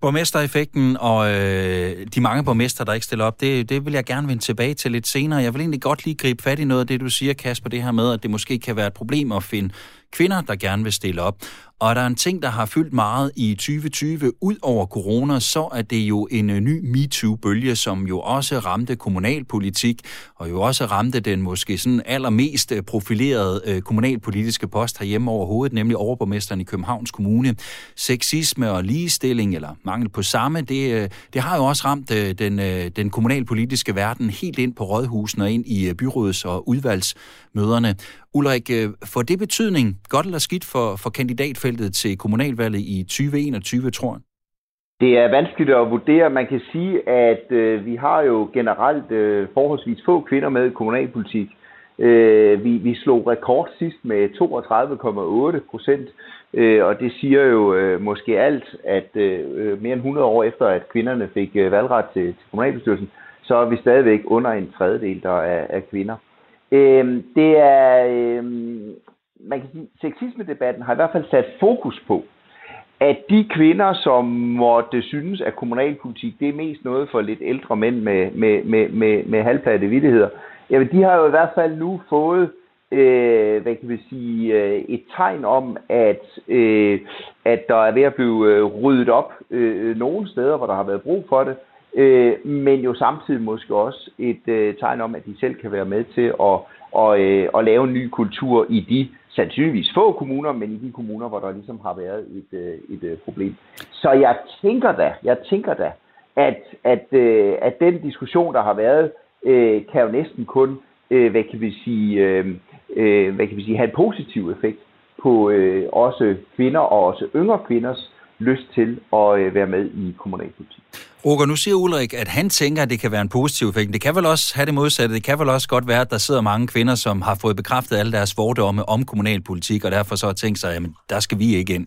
Borgmestereffekten og øh, de mange borgmester, der ikke stiller op, det, det vil jeg gerne vende tilbage til lidt senere. Jeg vil egentlig godt lige gribe fat i noget af det, du siger, Kasper, det her med, at det måske kan være et problem at finde kvinder, der gerne vil stille op. Og der er en ting, der har fyldt meget i 2020. Ud over corona, så er det jo en øh, ny MeToo-bølge, som jo også ramte kommunalpolitik, og jo også ramte den måske sådan allermest øh, profilerede øh, kommunalpolitiske post herhjemme overhovedet, nemlig overborgmesteren i Københavns Kommune. Sexisme og ligestilling, eller mangel på samme, det, det har jo også ramt den, den kommunalpolitiske verden helt ind på rådhusen og ind i byråds- og udvalgsmøderne. Ulrik, får det betydning, godt eller skidt, for, for kandidatfeltet til kommunalvalget i 2021, tror jeg? Det er vanskeligt at vurdere. Man kan sige, at øh, vi har jo generelt øh, forholdsvis få kvinder med i kommunalpolitik. Øh, vi, vi slog rekord sidst med 32,8 procent, øh, og det siger jo øh, måske alt, at øh, øh mere end 100 år efter, at kvinderne fik øh, valgret til, til kommunalbestyrelsen, så er vi stadigvæk under en tredjedel, der er, er kvinder. Øh, det er, øh, man kan sige, sexisme-debatten har i hvert fald sat fokus på, at de kvinder, som måtte synes, at kommunalpolitik det er mest noget for lidt ældre mænd med, med, med, med, med halvplatte vidtigheder, jamen de har jo i hvert fald nu fået øh, hvad kan vi sige, øh, et tegn om, at, øh, at der er ved at blive øh, ryddet op øh, nogle steder, hvor der har været brug for det, øh, men jo samtidig måske også et øh, tegn om, at de selv kan være med til at, og, øh, at lave en ny kultur i de sandsynligvis få kommuner, men i de kommuner, hvor der ligesom har været et, øh, et, øh, problem. Så jeg tænker da, jeg tænker da, at, at, øh, at den diskussion, der har været, kan jo næsten kun, hvad kan vi sige, hvad kan vi sige, have en positiv effekt på også kvinder og også yngre kvinders lyst til at være med i kommunalpolitik. Roger, nu siger Ulrik, at han tænker, at det kan være en positiv effekt. Det kan vel også have det modsatte. Det kan vel også godt være, at der sidder mange kvinder, som har fået bekræftet alle deres fordomme om kommunalpolitik, og derfor så har tænkt sig, at der skal vi ikke ind.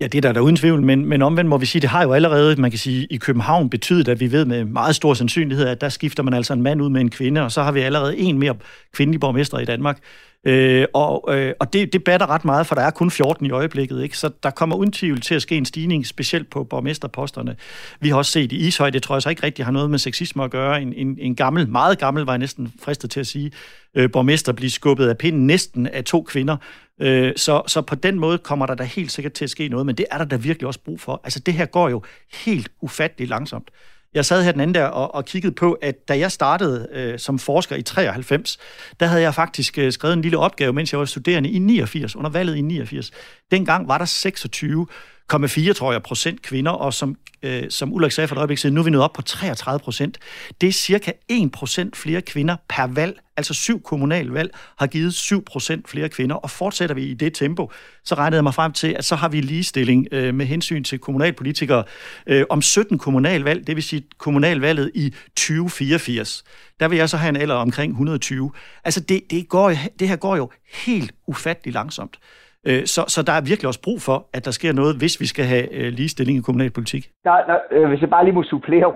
Ja, det er der, der uden tvivl, men, men omvendt må vi sige, det har jo allerede, man kan sige, i København betydet, at vi ved med meget stor sandsynlighed, at der skifter man altså en mand ud med en kvinde, og så har vi allerede en mere kvindelig borgmester i Danmark. Øh, og øh, og det, det batter ret meget, for der er kun 14 i øjeblikket, ikke? så der kommer uden tvivl til at ske en stigning, specielt på borgmesterposterne. Vi har også set i Ishøj, det tror jeg så ikke rigtig har noget med sexisme at gøre, en, en, en gammel, meget gammel, var jeg næsten fristet til at sige, øh, borgmester blive skubbet af pinden næsten af to kvinder. Øh, så, så på den måde kommer der da helt sikkert til at ske noget, men det er der da virkelig også brug for. Altså det her går jo helt ufatteligt langsomt. Jeg sad her den anden der og, og kiggede på, at da jeg startede øh, som forsker i 93, der havde jeg faktisk øh, skrevet en lille opgave, mens jeg var studerende i 89, under valget i 89. Dengang var der 26 0,4 tror jeg, procent kvinder, og som, øh, som Ulrik sagde for et øjeblik siden, nu er vi nået op på 33 procent. Det er cirka 1 procent flere kvinder per valg, altså syv kommunalvalg, har givet 7 procent flere kvinder, og fortsætter vi i det tempo, så regnede jeg mig frem til, at så har vi ligestilling øh, med hensyn til kommunalpolitikere øh, om 17 kommunalvalg, det vil sige kommunalvalget i 2084. Der vil jeg så have en alder omkring 120. Altså det, det, går, det her går jo helt ufattelig langsomt. Øh, så, så der er virkelig også brug for, at der sker noget, hvis vi skal have øh, ligestilling i kommunalpolitik. Der, der, øh, hvis jeg bare lige må supplere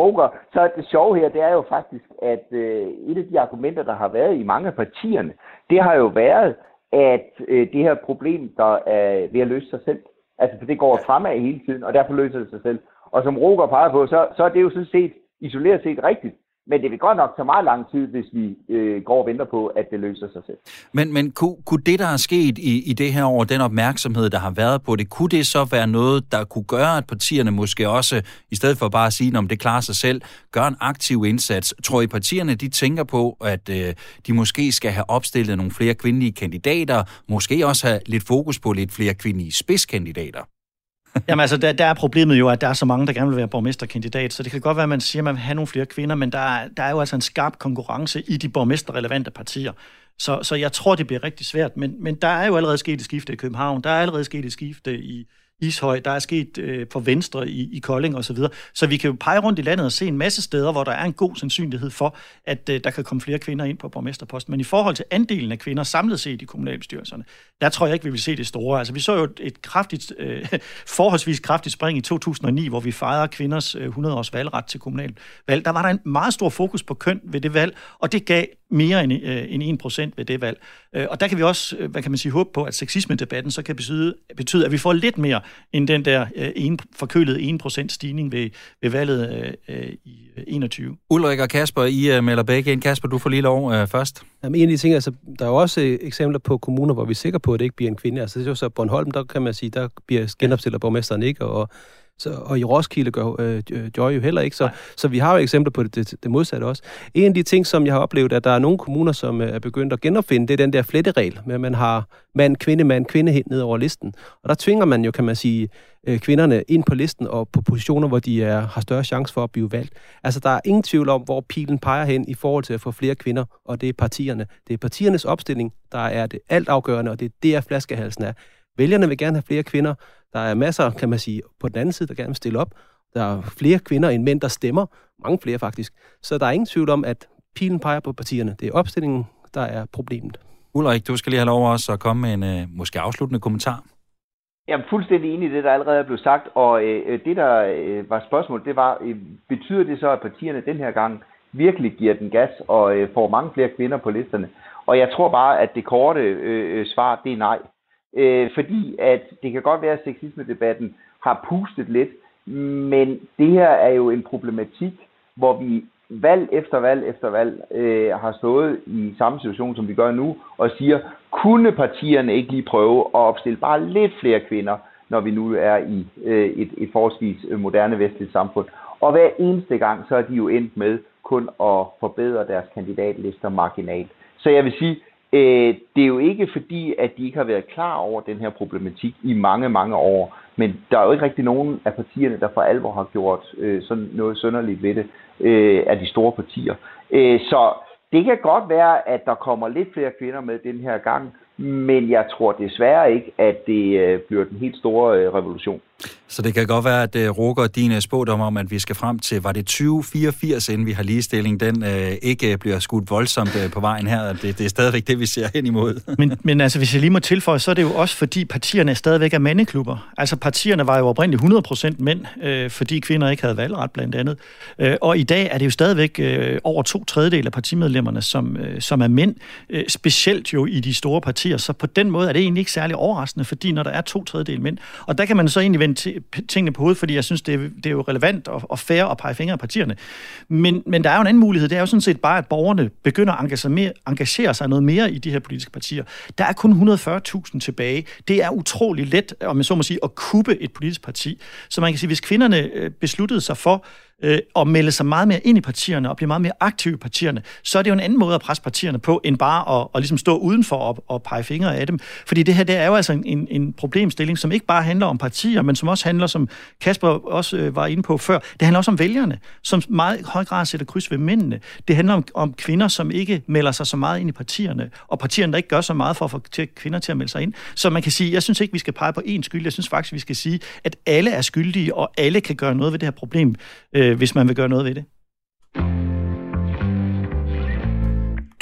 Roger, så det sjove her, det er jo faktisk, at et af de argumenter, der har været i mange af partierne, det har jo været, at det her problem, der er ved at løse sig selv. Altså, for det går fremad hele tiden, og derfor løser det sig selv. Og som Roger peger på, så, så er det jo sådan set isoleret set rigtigt. Men det vil godt nok tage meget lang tid, hvis vi øh, går og venter på, at det løser sig selv. Men, men kunne, kunne det, der er sket i, i det her år, den opmærksomhed, der har været på det, kunne det så være noget, der kunne gøre, at partierne måske også, i stedet for bare at sige, om det klarer sig selv, gør en aktiv indsats? Tror I, partierne de tænker på, at øh, de måske skal have opstillet nogle flere kvindelige kandidater, måske også have lidt fokus på lidt flere kvindelige spidskandidater? Jamen altså, der, der er problemet jo, at der er så mange, der gerne vil være borgmesterkandidat, så det kan godt være, at man siger, at man vil have nogle flere kvinder, men der er, der er jo altså en skarp konkurrence i de borgmesterrelevante partier. Så, så jeg tror, det bliver rigtig svært, men, men der er jo allerede sket et skifte i København, der er allerede sket et skifte i, Ishøj, der er sket øh, for Venstre i, i Kolding osv. Så, videre. så vi kan jo pege rundt i landet og se en masse steder, hvor der er en god sandsynlighed for, at øh, der kan komme flere kvinder ind på borgmesterposten. Men i forhold til andelen af kvinder samlet set i kommunalbestyrelserne, der tror jeg ikke, vi vil se det store. Altså vi så jo et kraftigt, øh, forholdsvis kraftigt spring i 2009, hvor vi fejrede kvinders øh, 100 års valgret til kommunalvalg. Der var der en meget stor fokus på køn ved det valg, og det gav mere end, øh, end 1% ved det valg. Øh, og der kan vi også, øh, hvad kan man sige, håbe på, at sexisme-debatten så kan betyde, betyde, at vi får lidt mere end den der øh, en, forkølede 1% stigning ved, ved valget øh, øh, i 21. Ulrik og Kasper, I uh, melder begge ind. Kasper, du får lige lov først. Jamen, en af de ting, altså, der er jo også øh, eksempler på kommuner, hvor vi er sikre på, at det ikke bliver en kvinde. Altså, det er jo så Bornholm, der kan man sige, der bliver genopstillet borgmesteren ikke, og så, og i Roskilde gør øh, Joy jo heller ikke. Så, så vi har jo eksempler på det, det, det modsatte også. En af de ting, som jeg har oplevet, at der er nogle kommuner, som er begyndt at genopfinde, det er den der fletteregel, med at man har mand, kvinde, mand, kvinde helt ned over listen. Og der tvinger man jo, kan man sige, øh, kvinderne ind på listen og på positioner, hvor de er, har større chance for at blive valgt. Altså, der er ingen tvivl om, hvor pilen peger hen i forhold til at få flere kvinder, og det er partierne. Det er partiernes opstilling, der er det alt afgørende, og det er der flaskehalsen er. Vælgerne vil gerne have flere kvinder. Der er masser, kan man sige, på den anden side, der gerne vil stille op. Der er flere kvinder end mænd, der stemmer. Mange flere faktisk. Så der er ingen tvivl om, at pilen peger på partierne. Det er opstillingen, der er problemet. Ulrik, du skal lige have lov også at komme med en øh, måske afsluttende kommentar. Jeg er fuldstændig enig i det, der allerede er blevet sagt, og øh, det, der øh, var spørgsmålet, det var, øh, betyder det så, at partierne den her gang virkelig giver den gas og øh, får mange flere kvinder på listerne? Og jeg tror bare, at det korte øh, svar, det er nej. Øh, fordi at det kan godt være, at sexisme-debatten har pustet lidt, men det her er jo en problematik, hvor vi valg efter valg efter valg øh, har stået i samme situation, som vi gør nu, og siger, kunne partierne ikke lige prøve at opstille bare lidt flere kvinder, når vi nu er i øh, et, et forholdsvis øh, moderne vestligt samfund. Og hver eneste gang, så er de jo endt med kun at forbedre deres kandidatlister marginalt. Så jeg vil sige, Øh, det er jo ikke fordi, at de ikke har været klar over den her problematik i mange, mange år. Men der er jo ikke rigtig nogen af partierne, der for alvor har gjort øh, sådan noget sønderligt ved det, øh, af de store partier. Øh, så det kan godt være, at der kommer lidt flere kvinder med den her gang, men jeg tror desværre ikke, at det øh, bliver den helt store øh, revolution. Så det kan godt være, at øh, uh, Rukker din spådom om, at vi skal frem til, var det 2084, inden vi har ligestilling, den uh, ikke øh, bliver skudt voldsomt uh, på vejen her. Det, det er stadigvæk det, vi ser hen imod. men, men altså, hvis jeg lige må tilføje, så er det jo også, fordi partierne stadigvæk er mandeklubber. Altså, partierne var jo oprindeligt 100% mænd, øh, fordi kvinder ikke havde valgret, blandt andet. Øh, og i dag er det jo stadigvæk øh, over to tredjedel af partimedlemmerne, som, øh, som er mænd, øh, specielt jo i de store partier. Så på den måde er det egentlig ikke særlig overraskende, fordi når der er to tredjedel mænd, og der kan man så egentlig vende tingene på hovedet, fordi jeg synes, det er, det er jo relevant og, og fair at pege fingre af partierne. Men, men der er jo en anden mulighed, det er jo sådan set bare, at borgerne begynder at engagere, mere, engagere sig noget mere i de her politiske partier. Der er kun 140.000 tilbage. Det er utrolig let, om man så må sige, at kuppe et politisk parti. Så man kan sige, hvis kvinderne øh, besluttede sig for, øh, og melde sig meget mere ind i partierne og blive meget mere aktive i partierne, så er det jo en anden måde at presse partierne på, end bare at, at ligesom stå udenfor og, og pege fingre af dem. Fordi det her, det er jo altså en, en problemstilling, som ikke bare handler om partier, men som også handler, som Kasper også øh, var inde på før, det handler også om vælgerne, som meget i høj grad sætter kryds ved mændene. Det handler om, om kvinder, som ikke melder sig så meget ind i partierne, og partierne, der ikke gør så meget for at få til, kvinder til at melde sig ind. Så man kan sige, jeg synes ikke, vi skal pege på én skyld. Jeg synes faktisk, vi skal sige, at alle er skyldige, og alle kan gøre noget ved det her problem. Øh, øh, hvis man vil gøre noget ved det.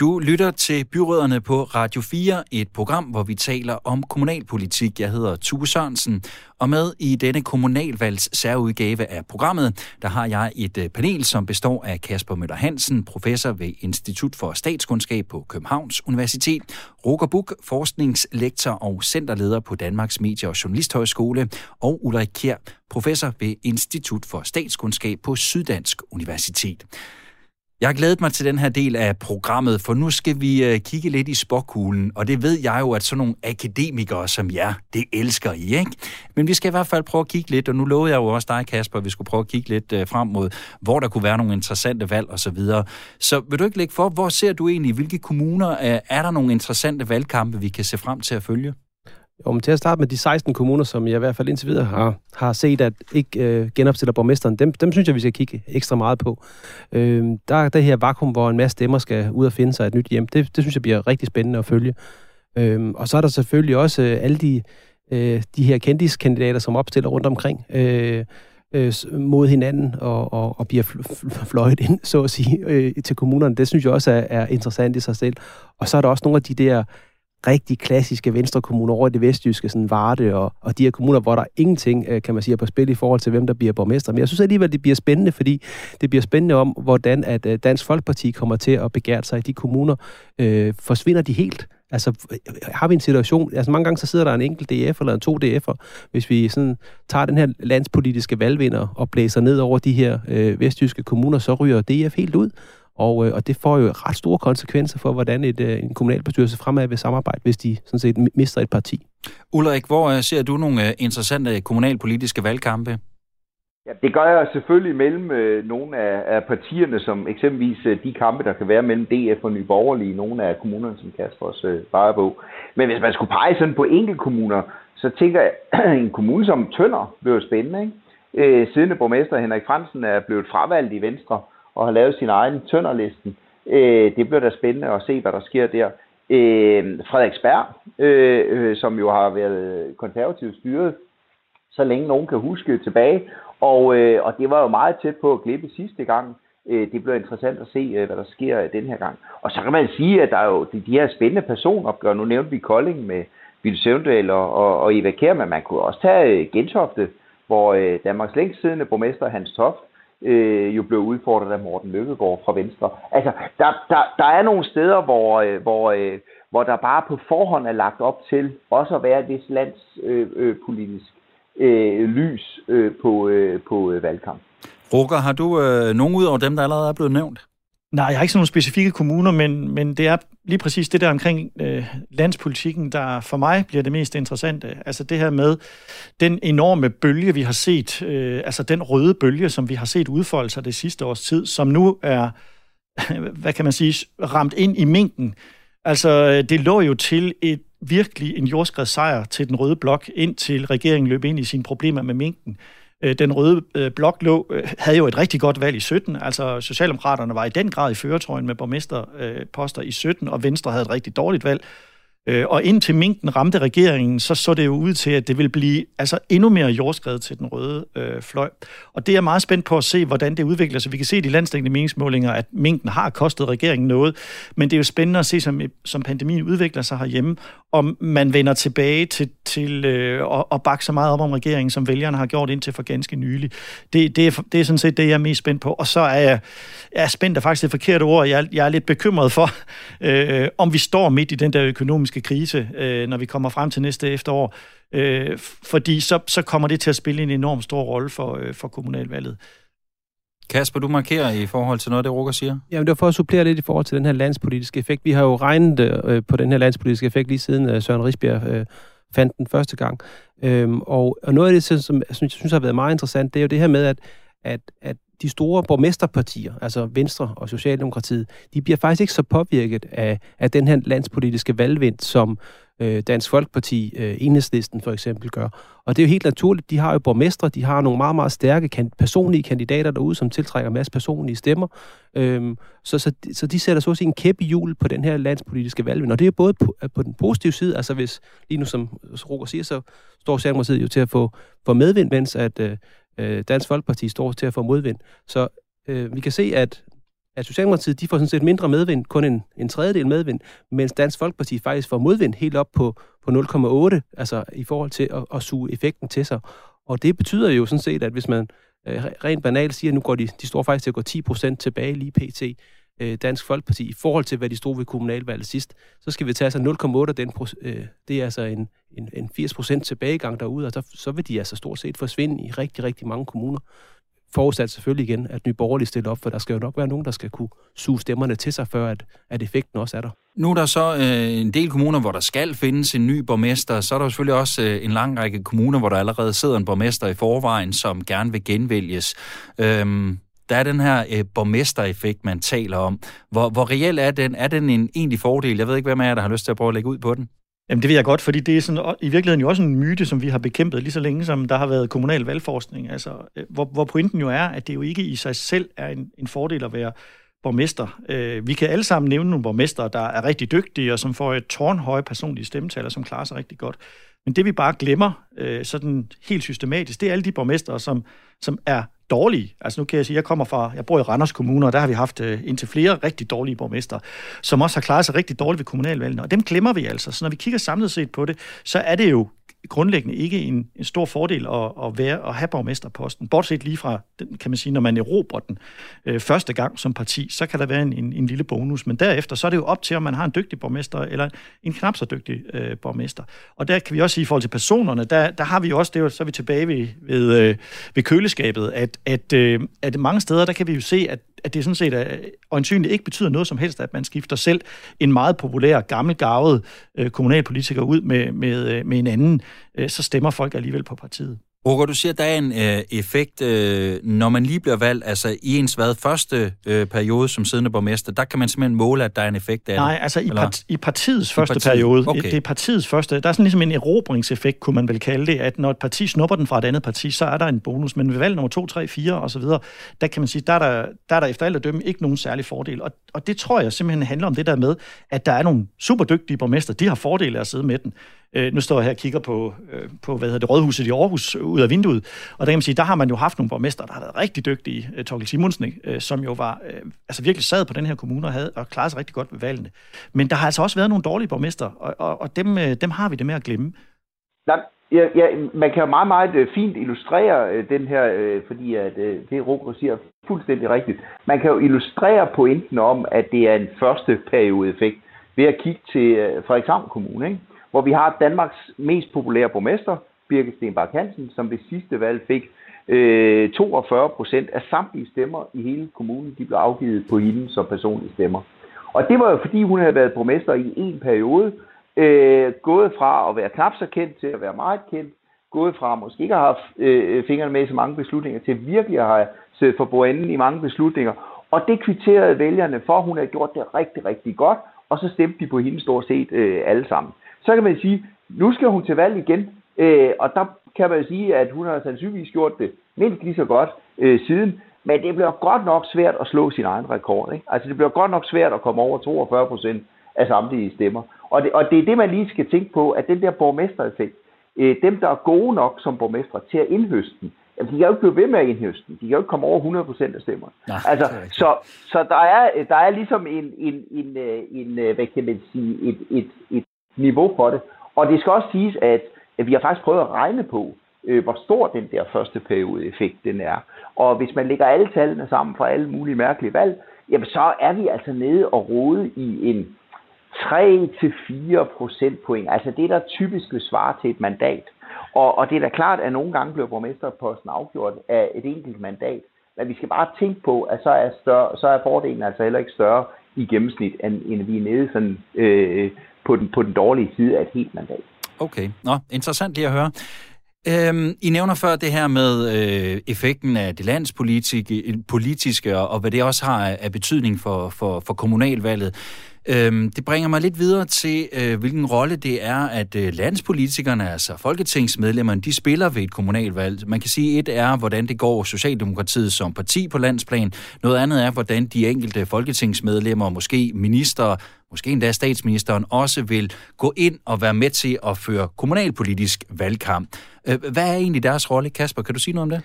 Du lytter til Byråderne på Radio 4, et program, hvor vi taler om kommunalpolitik. Jeg hedder Tue Sørensen, og med i denne kommunalvalgs særudgave af programmet, der har jeg et øh, panel, som består af Kasper Møller Hansen, professor ved Institut for Statskundskab på Københavns Universitet, Roger Buk, forskningslektor og centerleder på Danmarks Medie- og Journalisthøjskole, og Ulrik Kjær, professor ved Institut for Statskundskab på Syddansk Universitet. Jeg har glædet mig til den her del af programmet, for nu skal vi øh, kigge lidt i spokkuglen, og det ved jeg jo, at sådan nogle akademikere som jer, det elsker I, ikke? Men vi skal i hvert fald prøve at kigge lidt, og nu lovede jeg jo også dig, Kasper, at vi skulle prøve at kigge lidt øh, frem mod, hvor der kunne være nogle interessante valg osv. Så, videre. så vil du ikke lægge for, hvor ser du egentlig, hvilke kommuner øh, er der nogle interessante valgkampe, vi kan se frem til at følge? Om til at starte med de 16 kommuner, som jeg i hvert fald indtil videre har, har set, at ikke øh, genopstiller borgmesteren, dem, dem synes jeg, vi skal kigge ekstra meget på. Øh, der er det her vakuum, hvor en masse stemmer skal ud og finde sig et nyt hjem. Det, det synes jeg bliver rigtig spændende at følge. Øh, og så er der selvfølgelig også øh, alle de, øh, de her kendiskandidater, som opstiller rundt omkring. Øh, øh, mod hinanden og, og, og bliver fløjet ind, så at sige, øh, til kommunerne. Det synes jeg også er, er interessant i sig selv. Og så er der også nogle af de der rigtig klassiske venstrekommuner over i det vestjyske, sådan Varde og, og de her kommuner, hvor der ingenting, øh, kan man sige, er på spil i forhold til, hvem der bliver borgmester. Men jeg synes alligevel, det bliver spændende, fordi det bliver spændende om, hvordan at øh, Dansk Folkeparti kommer til at begære sig i de kommuner. Øh, forsvinder de helt? Altså, øh, har vi en situation, altså mange gange så sidder der en enkelt DF eller en to DF'er, hvis vi sådan tager den her landspolitiske valgvinder og blæser ned over de her øh, vestjyske kommuner, så ryger DF helt ud. Og, øh, og det får jo ret store konsekvenser for, hvordan et, øh, en kommunalbestyrelse fremad vil samarbejde, hvis de sådan set mister et parti. Ulrik, hvor øh, ser du nogle øh, interessante kommunalpolitiske valgkampe? Ja, det gør jeg selvfølgelig mellem øh, nogle af, af partierne, som eksempelvis øh, de kampe, der kan være mellem DF og Nye Borgerlige, nogle af kommunerne, som Kasper også øh, bare på. Men hvis man skulle pege sådan på enkelte kommuner, så tænker jeg, en kommune som Tønder bliver spændende. Ikke? Øh, siddende borgmester Henrik Fransen er blevet fravalgt i Venstre og har lavet sin egen Tønderlisten. Øh, det bliver da spændende at se, hvad der sker der. Øh, Frederiksberg, øh, øh, som jo har været konservativt styret, så længe nogen kan huske tilbage, og, øh, og det var jo meget tæt på at glippe sidste gang. Øh, det bliver interessant at se, øh, hvad der sker øh, den her gang. Og så kan man sige, at der er jo de, de her spændende personopgør. Nu nævnte vi Kolding med Ville Søvndal og, og, og Eva Kjær, men man kunne også tage øh, Gentofte, hvor øh, Danmarks længst siddende borgmester Hans Toft øh, jo blev udfordret af Morten Løkkegaard fra Venstre. Altså, der, der, der er nogle steder, hvor, øh, hvor, øh, hvor der bare på forhånd er lagt op til også at være et vis landspolitisk øh, øh, øh, lys øh, på, øh, på øh, valgkamp. Rukker, har du øh, nogen ud over dem, der allerede er blevet nævnt? Nej, jeg har ikke sådan nogle specifikke kommuner, men, men det er lige præcis det der omkring øh, landspolitikken, der for mig bliver det mest interessante. Altså det her med den enorme bølge, vi har set, øh, altså den røde bølge, som vi har set udfolde sig det sidste års tid, som nu er, hvad kan man sige, ramt ind i minken. Altså øh, det lå jo til et virkelig en jordskredssejr til den røde blok, indtil regeringen løb ind i sine problemer med minken. Øh, den røde øh, blok lå, øh, havde jo et rigtig godt valg i 17. Altså Socialdemokraterne var i den grad i føretrøjen med borgmesterposter i 17, og Venstre havde et rigtig dårligt valg. Øh, og indtil minken ramte regeringen, så så det jo ud til, at det vil blive altså endnu mere jordskred til den røde øh, fløj. Og det er jeg meget spændt på at se, hvordan det udvikler sig. Vi kan se i de landstækkende meningsmålinger, at minken har kostet regeringen noget, men det er jo spændende at se, som, som pandemien udvikler sig herhjemme, om man vender tilbage til, til øh, at, at bakke så meget op om regeringen, som vælgerne har gjort indtil for ganske nylig. Det, det, er, det er sådan set det, jeg er mest spændt på. Og så er jeg, jeg er spændt, er faktisk det forkerte ord. Jeg, jeg er lidt bekymret for, øh, om vi står midt i den der økonomiske krise, øh, når vi kommer frem til næste efterår. Øh, fordi så, så kommer det til at spille en enorm stor rolle for, øh, for kommunalvalget. Kasper, du markerer i forhold til noget, det Rukker siger. Jamen, det var for at supplere lidt i forhold til den her landspolitiske effekt. Vi har jo regnet øh, på den her landspolitiske effekt lige siden øh, Søren Risbjerg øh, fandt den første gang. Øhm, og, og noget af det, som jeg synes, jeg synes har været meget interessant, det er jo det her med, at, at, at de store borgmesterpartier, altså Venstre og Socialdemokratiet, de bliver faktisk ikke så påvirket af, af den her landspolitiske valgvind, som øh, Dansk Folkeparti, øh, Enhedslisten for eksempel gør. Og det er jo helt naturligt, de har jo borgmestre, de har nogle meget, meget stærke kan, personlige kandidater derude, som tiltrækker masser personlige stemmer. Øhm, så, så, så de sætter så også en kæp i hjul på den her landspolitiske valgvind. Og det er både på, øh, på den positive side, altså hvis lige nu, som Roger siger, så står Socialdemokratiet jo til at få, få medvind, mens at øh, øh, Dansk Folkeparti står til at få modvind. Så øh, vi kan se, at, at Socialdemokratiet de får sådan set mindre medvind, kun en, en tredjedel medvind, mens Dansk Folkeparti faktisk får modvind helt op på, på 0,8, altså i forhold til at, at suge effekten til sig. Og det betyder jo sådan set, at hvis man øh, rent banalt siger, at nu går de, de står faktisk til at gå 10% tilbage lige pt., øh, Dansk Folkeparti, i forhold til, hvad de stod ved kommunalvalget sidst, så skal vi tage altså 0,8, den, øh, det er altså en, en, en 80 procent tilbagegang derude, og så, så vil de altså stort set forsvinde i rigtig, rigtig mange kommuner. Forudsat selvfølgelig igen, at Nye Borgerlige stiller op, for der skal jo nok være nogen, der skal kunne suge stemmerne til sig, før at, at effekten også er der. Nu er der så øh, en del kommuner, hvor der skal findes en ny borgmester. Så er der selvfølgelig også øh, en lang række kommuner, hvor der allerede sidder en borgmester i forvejen, som gerne vil genvælges. Øhm, der er den her øh, borgmestereffekt, man taler om. Hvor, hvor reelt er den? Er den en egentlig fordel? Jeg ved ikke, hvem af jer, der har lyst til at prøve at lægge ud på den. Jamen det vil jeg godt, fordi det er sådan, i virkeligheden jo også en myte, som vi har bekæmpet lige så længe, som der har været kommunal valgforskning. Altså, øh, hvor, hvor pointen jo er, at det jo ikke i sig selv er en, en fordel at være borgmester. Øh, vi kan alle sammen nævne nogle borgmester, der er rigtig dygtige, og som får et tårnhøje personlige stemmetal, og som klarer sig rigtig godt. Men det vi bare glemmer, øh, sådan helt systematisk, det er alle de borgmestre, som, som er dårlige. Altså nu kan jeg sige, jeg kommer fra, jeg bor i Randers Kommune, og der har vi haft øh, indtil flere rigtig dårlige borgmester, som også har klaret sig rigtig dårligt ved kommunalvalgene, og dem glemmer vi altså. Så når vi kigger samlet set på det, så er det jo grundlæggende ikke en, en stor fordel at, at, være, at have borgmesterposten. Bortset lige fra, kan man sige, når man erobrer den øh, første gang som parti, så kan der være en, en, en lille bonus. Men derefter, så er det jo op til, om man har en dygtig borgmester eller en knap så dygtig øh, borgmester. Og der kan vi også sige, i forhold til personerne, der, der har vi jo også, det er jo, så er vi tilbage ved, ved, øh, ved køleskabet, at, at, øh, at mange steder, der kan vi jo se, at at det sådan set er, øjensynligt ikke betyder noget som helst, at man skifter selv en meget populær, gammelgavet øh, kommunalpolitiker ud med, med, øh, med en anden, øh, så stemmer folk alligevel på partiet. Roger, du siger, at der er en øh, effekt, øh, når man lige bliver valgt, altså i ens hvad, første øh, periode som siddende borgmester, der kan man simpelthen måle, at der er en effekt af Nej, det, altså i, part, i partiets I første partiet. periode, okay. det er partiets første, der er sådan ligesom en erobringseffekt, kunne man vel kalde det, at når et parti snupper den fra et andet parti, så er der en bonus, men ved valg nummer 2, 3, 4 og så videre, der kan man sige, der er der, der, er der efter alt at dømme ikke nogen særlig fordel, og, og det tror jeg simpelthen handler om det der med, at der er nogle super dygtige borgmester, de har fordele af at sidde med den, Øh, nu står jeg her og kigger på, øh, på hvad hedder det, rådhuset i Aarhus ud af vinduet, og der kan man sige, der har man jo haft nogle borgmester, der har været rigtig dygtige, øh, Torkel Simonsen, øh, som jo var, øh, altså virkelig sad på den her kommune og, havde, og klarede sig rigtig godt ved valgene. Men der har altså også været nogle dårlige borgmester, og, og, og dem, øh, dem har vi det med at glemme. Nej, ja, ja, man kan jo meget, meget øh, fint illustrere øh, den her, øh, fordi at, øh, det Roger siger fuldstændig rigtigt. Man kan jo illustrere pointen om, at det er en første periode effekt ved at kigge til øh, Frederikshavn Kommune. Ikke? Hvor vi har Danmarks mest populære borgmester, Birgit Stenbak Hansen, som ved sidste valg fik øh, 42 procent af samtlige stemmer i hele kommunen, de blev afgivet på hende som personlige stemmer. Og det var jo fordi, hun havde været borgmester i en periode, øh, gået fra at være knap så kendt til at være meget kendt, gået fra at måske ikke at have haft øh, fingrene med i så mange beslutninger, til virkelig at have siddet for bordenden i mange beslutninger. Og det kvitterede vælgerne for, hun havde gjort det rigtig, rigtig godt, og så stemte de på hende stort set øh, alle sammen så kan man sige, nu skal hun til valg igen, øh, og der kan man sige, at hun har sandsynligvis gjort det mindst lige så godt øh, siden, men det bliver godt nok svært at slå sin egen rekord. Ikke? Altså det bliver godt nok svært at komme over 42 procent af samtlige stemmer. Og det, og det er det, man lige skal tænke på, at den der borgmestereffekt, øh, dem der er gode nok som borgmestre til at indhøste den, jamen, de kan jo ikke blive ved med at indhøste den. De kan jo ikke komme over 100 procent af stemmer. Ja, altså, så, så der er, der er ligesom en, en, en, øh, en, øh, hvad kan man sige, et, et, et niveau for det. Og det skal også siges, at, vi har faktisk prøvet at regne på, øh, hvor stor den der første periode effekt den er. Og hvis man lægger alle tallene sammen fra alle mulige mærkelige valg, jamen så er vi altså nede og rode i en 3-4 procentpoint. Altså det, der typisk vil svare til et mandat. Og, og det er da klart, at nogle gange bliver borgmesterposten afgjort af et enkelt mandat. Men vi skal bare tænke på, at så er, større, så er fordelen altså heller ikke større i gennemsnit, end, end vi er nede sådan, øh, på den, på den dårlige side af et helt mandat. Okay, Nå, interessant lige at høre. Øhm, I nævner før det her med øh, effekten af det landspolitiske, og, og hvad det også har af betydning for, for, for kommunalvalget. Øhm, det bringer mig lidt videre til, øh, hvilken rolle det er, at øh, landspolitikerne, altså folketingsmedlemmerne, de spiller ved et kommunalvalg. Man kan sige, et er, hvordan det går Socialdemokratiet som parti på landsplan. Noget andet er, hvordan de enkelte folketingsmedlemmer, måske minister, måske endda statsministeren, også vil gå ind og være med til at føre kommunalpolitisk valgkamp. Øh, hvad er egentlig deres rolle, Kasper? Kan du sige noget om det?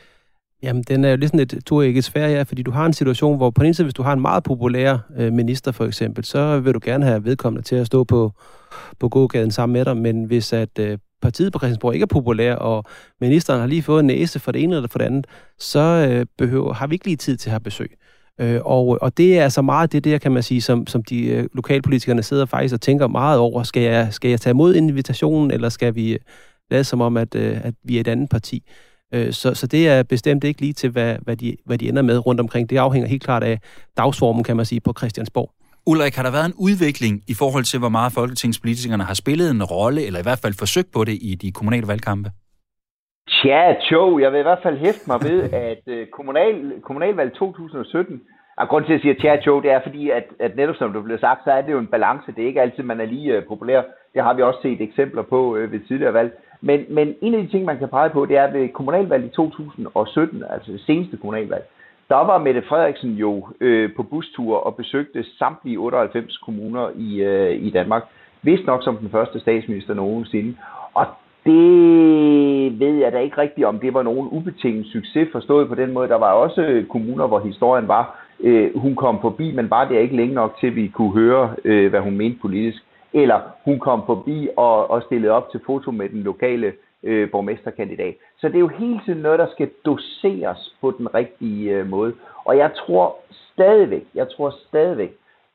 Jamen, den er jo ligesom et toægget svær, ja, fordi du har en situation, hvor på den ene side, hvis du har en meget populær øh, minister for eksempel, så vil du gerne have vedkommende til at stå på, på gågaden sammen med dig, men hvis at øh, partiet på Christiansborg ikke er populær, og ministeren har lige fået en næse for det ene eller for det andet, så øh, behøver, har vi ikke lige tid til at have besøg. Øh, og, og det er altså meget det der, kan man sige, som, som de øh, lokalpolitikerne sidder faktisk og tænker meget over. Skal jeg, skal jeg tage imod invitationen, eller skal vi øh, lade som om, at, øh, at vi er et andet parti? Øh, så, så det er bestemt ikke lige til, hvad, hvad, de, hvad de ender med rundt omkring. Det afhænger helt klart af dagsformen, kan man sige, på Christiansborg. Ulrik, har der været en udvikling i forhold til, hvor meget folketingspolitikerne har spillet en rolle, eller i hvert fald forsøgt på det i de kommunale valgkampe? Tja, Joe, jeg vil i hvert fald hæfte mig ved, at øh, kommunal, kommunalvalg 2017, og ah, grund til, at jeg siger tja, tjo, det er fordi, at, at netop som du blev sagt, så er det jo en balance. Det er ikke altid, man er lige uh, populær. Det har vi også set eksempler på uh, ved tidligere valg. Men, men en af de ting, man kan pege på, det er ved kommunalvalget i 2017, altså det seneste kommunalvalg, der var Mette Frederiksen jo øh, på bustur og besøgte samtlige 98 kommuner i, øh, i Danmark. Vist nok som den første statsminister nogensinde. Og det ved jeg da ikke rigtigt, om det var nogen ubetinget succes, forstået på den måde. Der var også øh, kommuner, hvor historien var, øh, hun kom forbi, men var det ikke længe nok til, at vi kunne høre, øh, hvad hun mente politisk. Eller hun kom forbi og, og stillede op til foto med den lokale øh, borgmesterkandidat. Så det er jo hele tiden noget, der skal doseres på den rigtige øh, måde. Og jeg tror stadigvæk, jeg tror stadigvæk,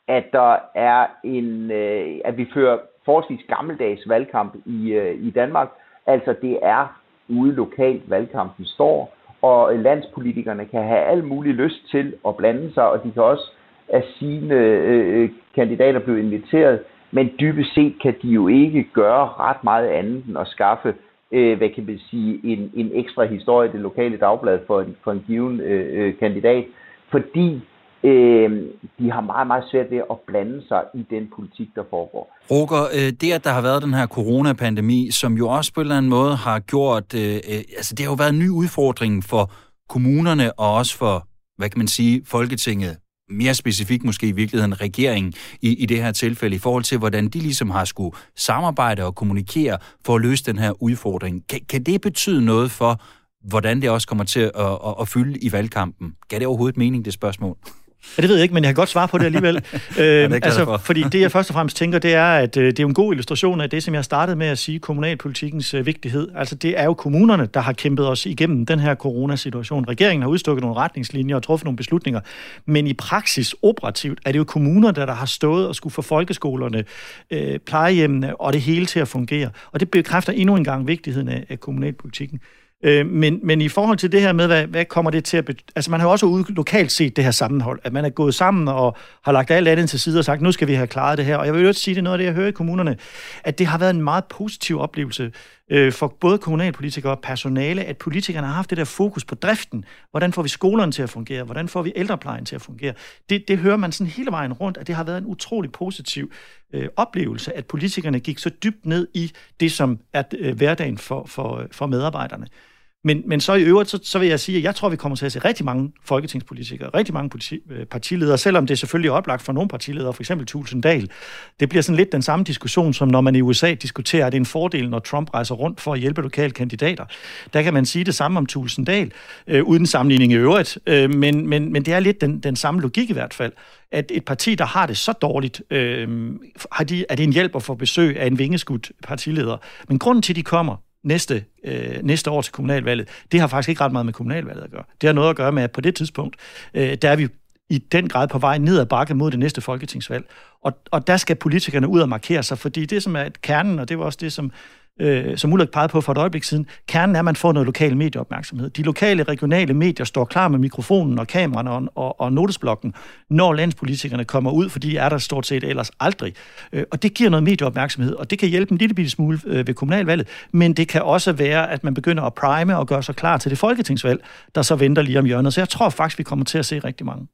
at der er en, øh, at vi fører forholdsvis gammeldags valgkamp i, øh, i Danmark. Altså det er ude lokalt valgkampen står, og landspolitikerne kan have al mulig lyst til at blande sig, og de kan også af sine øh, kandidater blive inviteret, men dybest set kan de jo ikke gøre ret meget andet end at skaffe øh, hvad kan man sige, en, en ekstra historie i det lokale dagblad for en, for en given øh, øh kandidat, fordi øh, de har meget, meget svært ved at blande sig i den politik, der foregår. Roger, øh, det at der har været den her coronapandemi, som jo også på en eller anden måde har gjort, øh, øh, altså det har jo været en ny udfordring for kommunerne og også for, hvad kan man sige, Folketinget mere specifikt måske i virkeligheden regeringen i, i det her tilfælde, i forhold til, hvordan de ligesom har skulle samarbejde og kommunikere for at løse den her udfordring. Kan, kan det betyde noget for, hvordan det også kommer til at, at, at fylde i valgkampen? Gav det overhovedet mening, det spørgsmål? Ja, det ved jeg ikke, men jeg kan godt svare på det alligevel. øh, ja, det altså, for. fordi det, jeg først og fremmest tænker, det er, at øh, det er en god illustration af det, som jeg startede med at sige, kommunalpolitikens øh, vigtighed. Altså, det er jo kommunerne, der har kæmpet os igennem den her coronasituation. Regeringen har udstukket nogle retningslinjer og truffet nogle beslutninger, men i praksis, operativt, er det jo kommunerne, der, der har stået og skulle få folkeskolerne, øh, plejehjemmene og det hele til at fungere. Og det bekræfter endnu en gang vigtigheden af, af kommunalpolitikken. Øh, men, men i forhold til det her med, hvad, hvad kommer det til at... Bet- altså man har jo også ude lokalt set det her sammenhold, at man er gået sammen og har lagt alt andet til side og sagt, nu skal vi have klaret det her. Og jeg vil jo sige, det er noget af det, jeg hører i kommunerne, at det har været en meget positiv oplevelse øh, for både kommunalpolitikere og personale, at politikerne har haft det der fokus på driften. Hvordan får vi skolerne til at fungere? Hvordan får vi ældreplejen til at fungere? Det, det hører man sådan hele vejen rundt, at det har været en utrolig positiv øh, oplevelse, at politikerne gik så dybt ned i det, som er øh, hverdagen for, for, øh, for medarbejderne. Men, men så i øvrigt, så, så vil jeg sige, at jeg tror, vi kommer til at se rigtig mange folketingspolitikere, rigtig mange politi- øh, partiledere, selvom det selvfølgelig er oplagt for nogle partiledere, for eksempel Tulsendal. Det bliver sådan lidt den samme diskussion, som når man i USA diskuterer, at det er en fordel, når Trump rejser rundt for at hjælpe lokale kandidater. Der kan man sige det samme om Tulsendal, øh, uden sammenligning i øvrigt, øh, men, men, men det er lidt den, den samme logik i hvert fald at et parti, der har det så dårligt, øh, har de, er det en hjælp at få besøg af en vingeskudt partileder. Men grunden til, at de kommer, næste, øh, næste år til kommunalvalget, det har faktisk ikke ret meget med kommunalvalget at gøre. Det har noget at gøre med, at på det tidspunkt, øh, der er vi i den grad på vej ned ad bakke mod det næste folketingsvalg. Og, og der skal politikerne ud og markere sig, fordi det, som er kernen, og det var også det, som øh, som Ulrik pegede på for et øjeblik siden, kernen er, at man får noget lokal medieopmærksomhed. De lokale, regionale medier står klar med mikrofonen og kameraerne og, og, og notesblokken, når landspolitikerne kommer ud, for de er der stort set ellers aldrig. Øh, og det giver noget medieopmærksomhed, og det kan hjælpe en lille bitte smule øh, ved kommunalvalget, men det kan også være, at man begynder at prime og gøre sig klar til det folketingsvalg, der så venter lige om hjørnet. Så jeg tror faktisk, vi kommer til at se rigtig mange.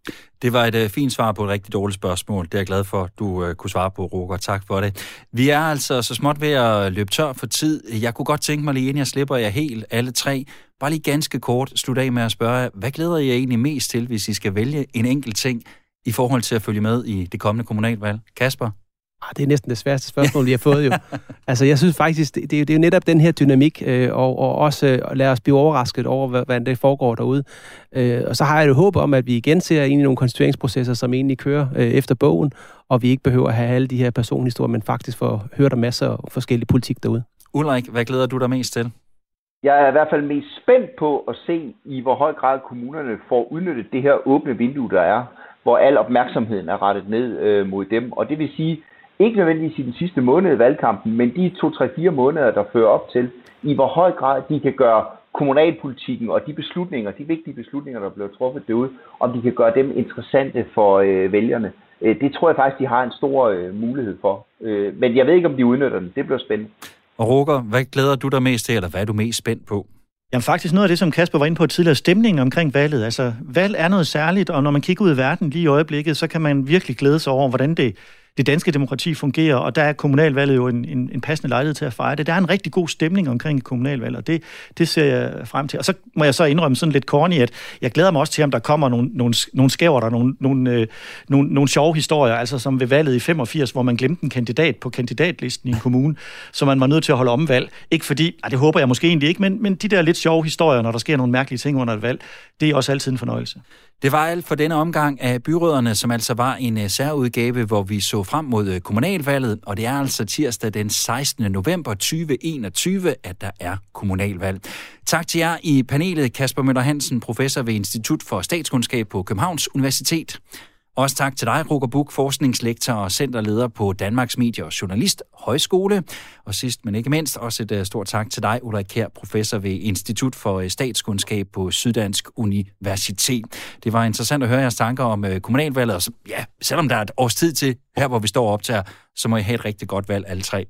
Det var et øh, fint svar på et rigtig dårligt spørgsmål. Det er jeg glad for, at du øh, kunne svare på, Roger. Tak for det. Vi er altså så småt ved at løbe tør for tid. Jeg kunne godt tænke mig lige, inden jeg slipper jer helt alle tre, bare lige ganske kort slutte af med at spørge, hvad glæder I egentlig mest til, hvis I skal vælge en enkelt ting i forhold til at følge med i det kommende kommunalvalg? Kasper? Ah, det er næsten det sværeste spørgsmål, vi har fået jo. altså, jeg synes faktisk, det, det, er, det er jo netop den her dynamik, øh, og, og også øh, lade os blive overrasket over, hvad, det foregår derude. Øh, og så har jeg jo håb om, at vi igen ser i nogle konstitueringsprocesser, som egentlig kører øh, efter bogen, og vi ikke behøver at have alle de her personhistorier, men faktisk får hørt om masser af forskellige politik derude. Ulrik, hvad glæder du dig mest til? Jeg er i hvert fald mest spændt på at se, i hvor høj grad kommunerne får udnyttet det her åbne vindue, der er, hvor al opmærksomheden er rettet ned øh, mod dem. Og det vil sige, ikke nødvendigvis i den sidste måned i valgkampen, men de to, tre, fire måneder, der fører op til, i hvor høj grad de kan gøre kommunalpolitikken og de beslutninger, de vigtige beslutninger, der bliver truffet derude, om de kan gøre dem interessante for øh, vælgerne. Øh, det tror jeg faktisk, de har en stor øh, mulighed for. Øh, men jeg ved ikke, om de udnytter den. Det bliver spændende. Og Roger, hvad glæder du dig mest til, eller hvad er du mest spændt på? Jamen faktisk noget af det, som Kasper var inde på tidligere, stemningen omkring valget. Altså, valg er noget særligt, og når man kigger ud i verden lige i øjeblikket, så kan man virkelig glæde sig over, hvordan det, det danske demokrati fungerer, og der er kommunalvalget jo en, en, en passende lejlighed til at fejre det. Der er en rigtig god stemning omkring kommunalvalget, og det, det ser jeg frem til. Og så må jeg så indrømme sådan lidt corny, at jeg glæder mig også til, om der kommer nogle, nogle, nogle skæver, der nogle, nogle, øh, nogle, nogle sjove historier, altså som ved valget i 85, hvor man glemte en kandidat på kandidatlisten i en kommune, så man var nødt til at holde omvalg. Ikke fordi, ah, det håber jeg måske egentlig ikke, men, men de der lidt sjove historier, når der sker nogle mærkelige ting under et valg, det er også altid en fornøjelse. Det var alt for denne omgang af byråderne, som altså var en øh, særudgave, hvor vi så frem mod øh, kommunalvalget, og det er altså tirsdag den 16. november 2021, at der er kommunalvalg. Tak til jer i panelet, Kasper Møller Hansen, professor ved Institut for Statskundskab på Københavns Universitet. Også tak til dig, Roger Buk, forskningslektor og centerleder på Danmarks Medie- og Journalist Højskole. Og sidst, men ikke mindst, også et øh, stort tak til dig, Ulrik Kær, professor ved Institut for øh, Statskundskab på Syddansk Universitet. Det var interessant at høre jeres tanker om øh, kommunalvalget, og så, ja, selvom der er et års tid til her, hvor vi står op til, så må I have et rigtig godt valg, alle tre.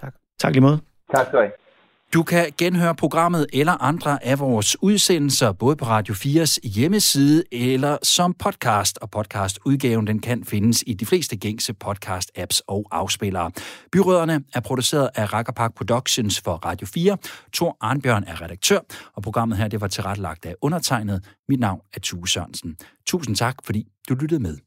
Tak. Tak lige måde. Tak skal have. Du kan genhøre programmet eller andre af vores udsendelser, både på Radio 4's hjemmeside eller som podcast. Og podcastudgaven den kan findes i de fleste gængse podcast-apps og afspillere. Byråderne er produceret af Rakkerpark Productions for Radio 4. Tor Arnbjørn er redaktør, og programmet her det var tilrettelagt af undertegnet. Mit navn er Tue Sørensen. Tusind tak, fordi du lyttede med.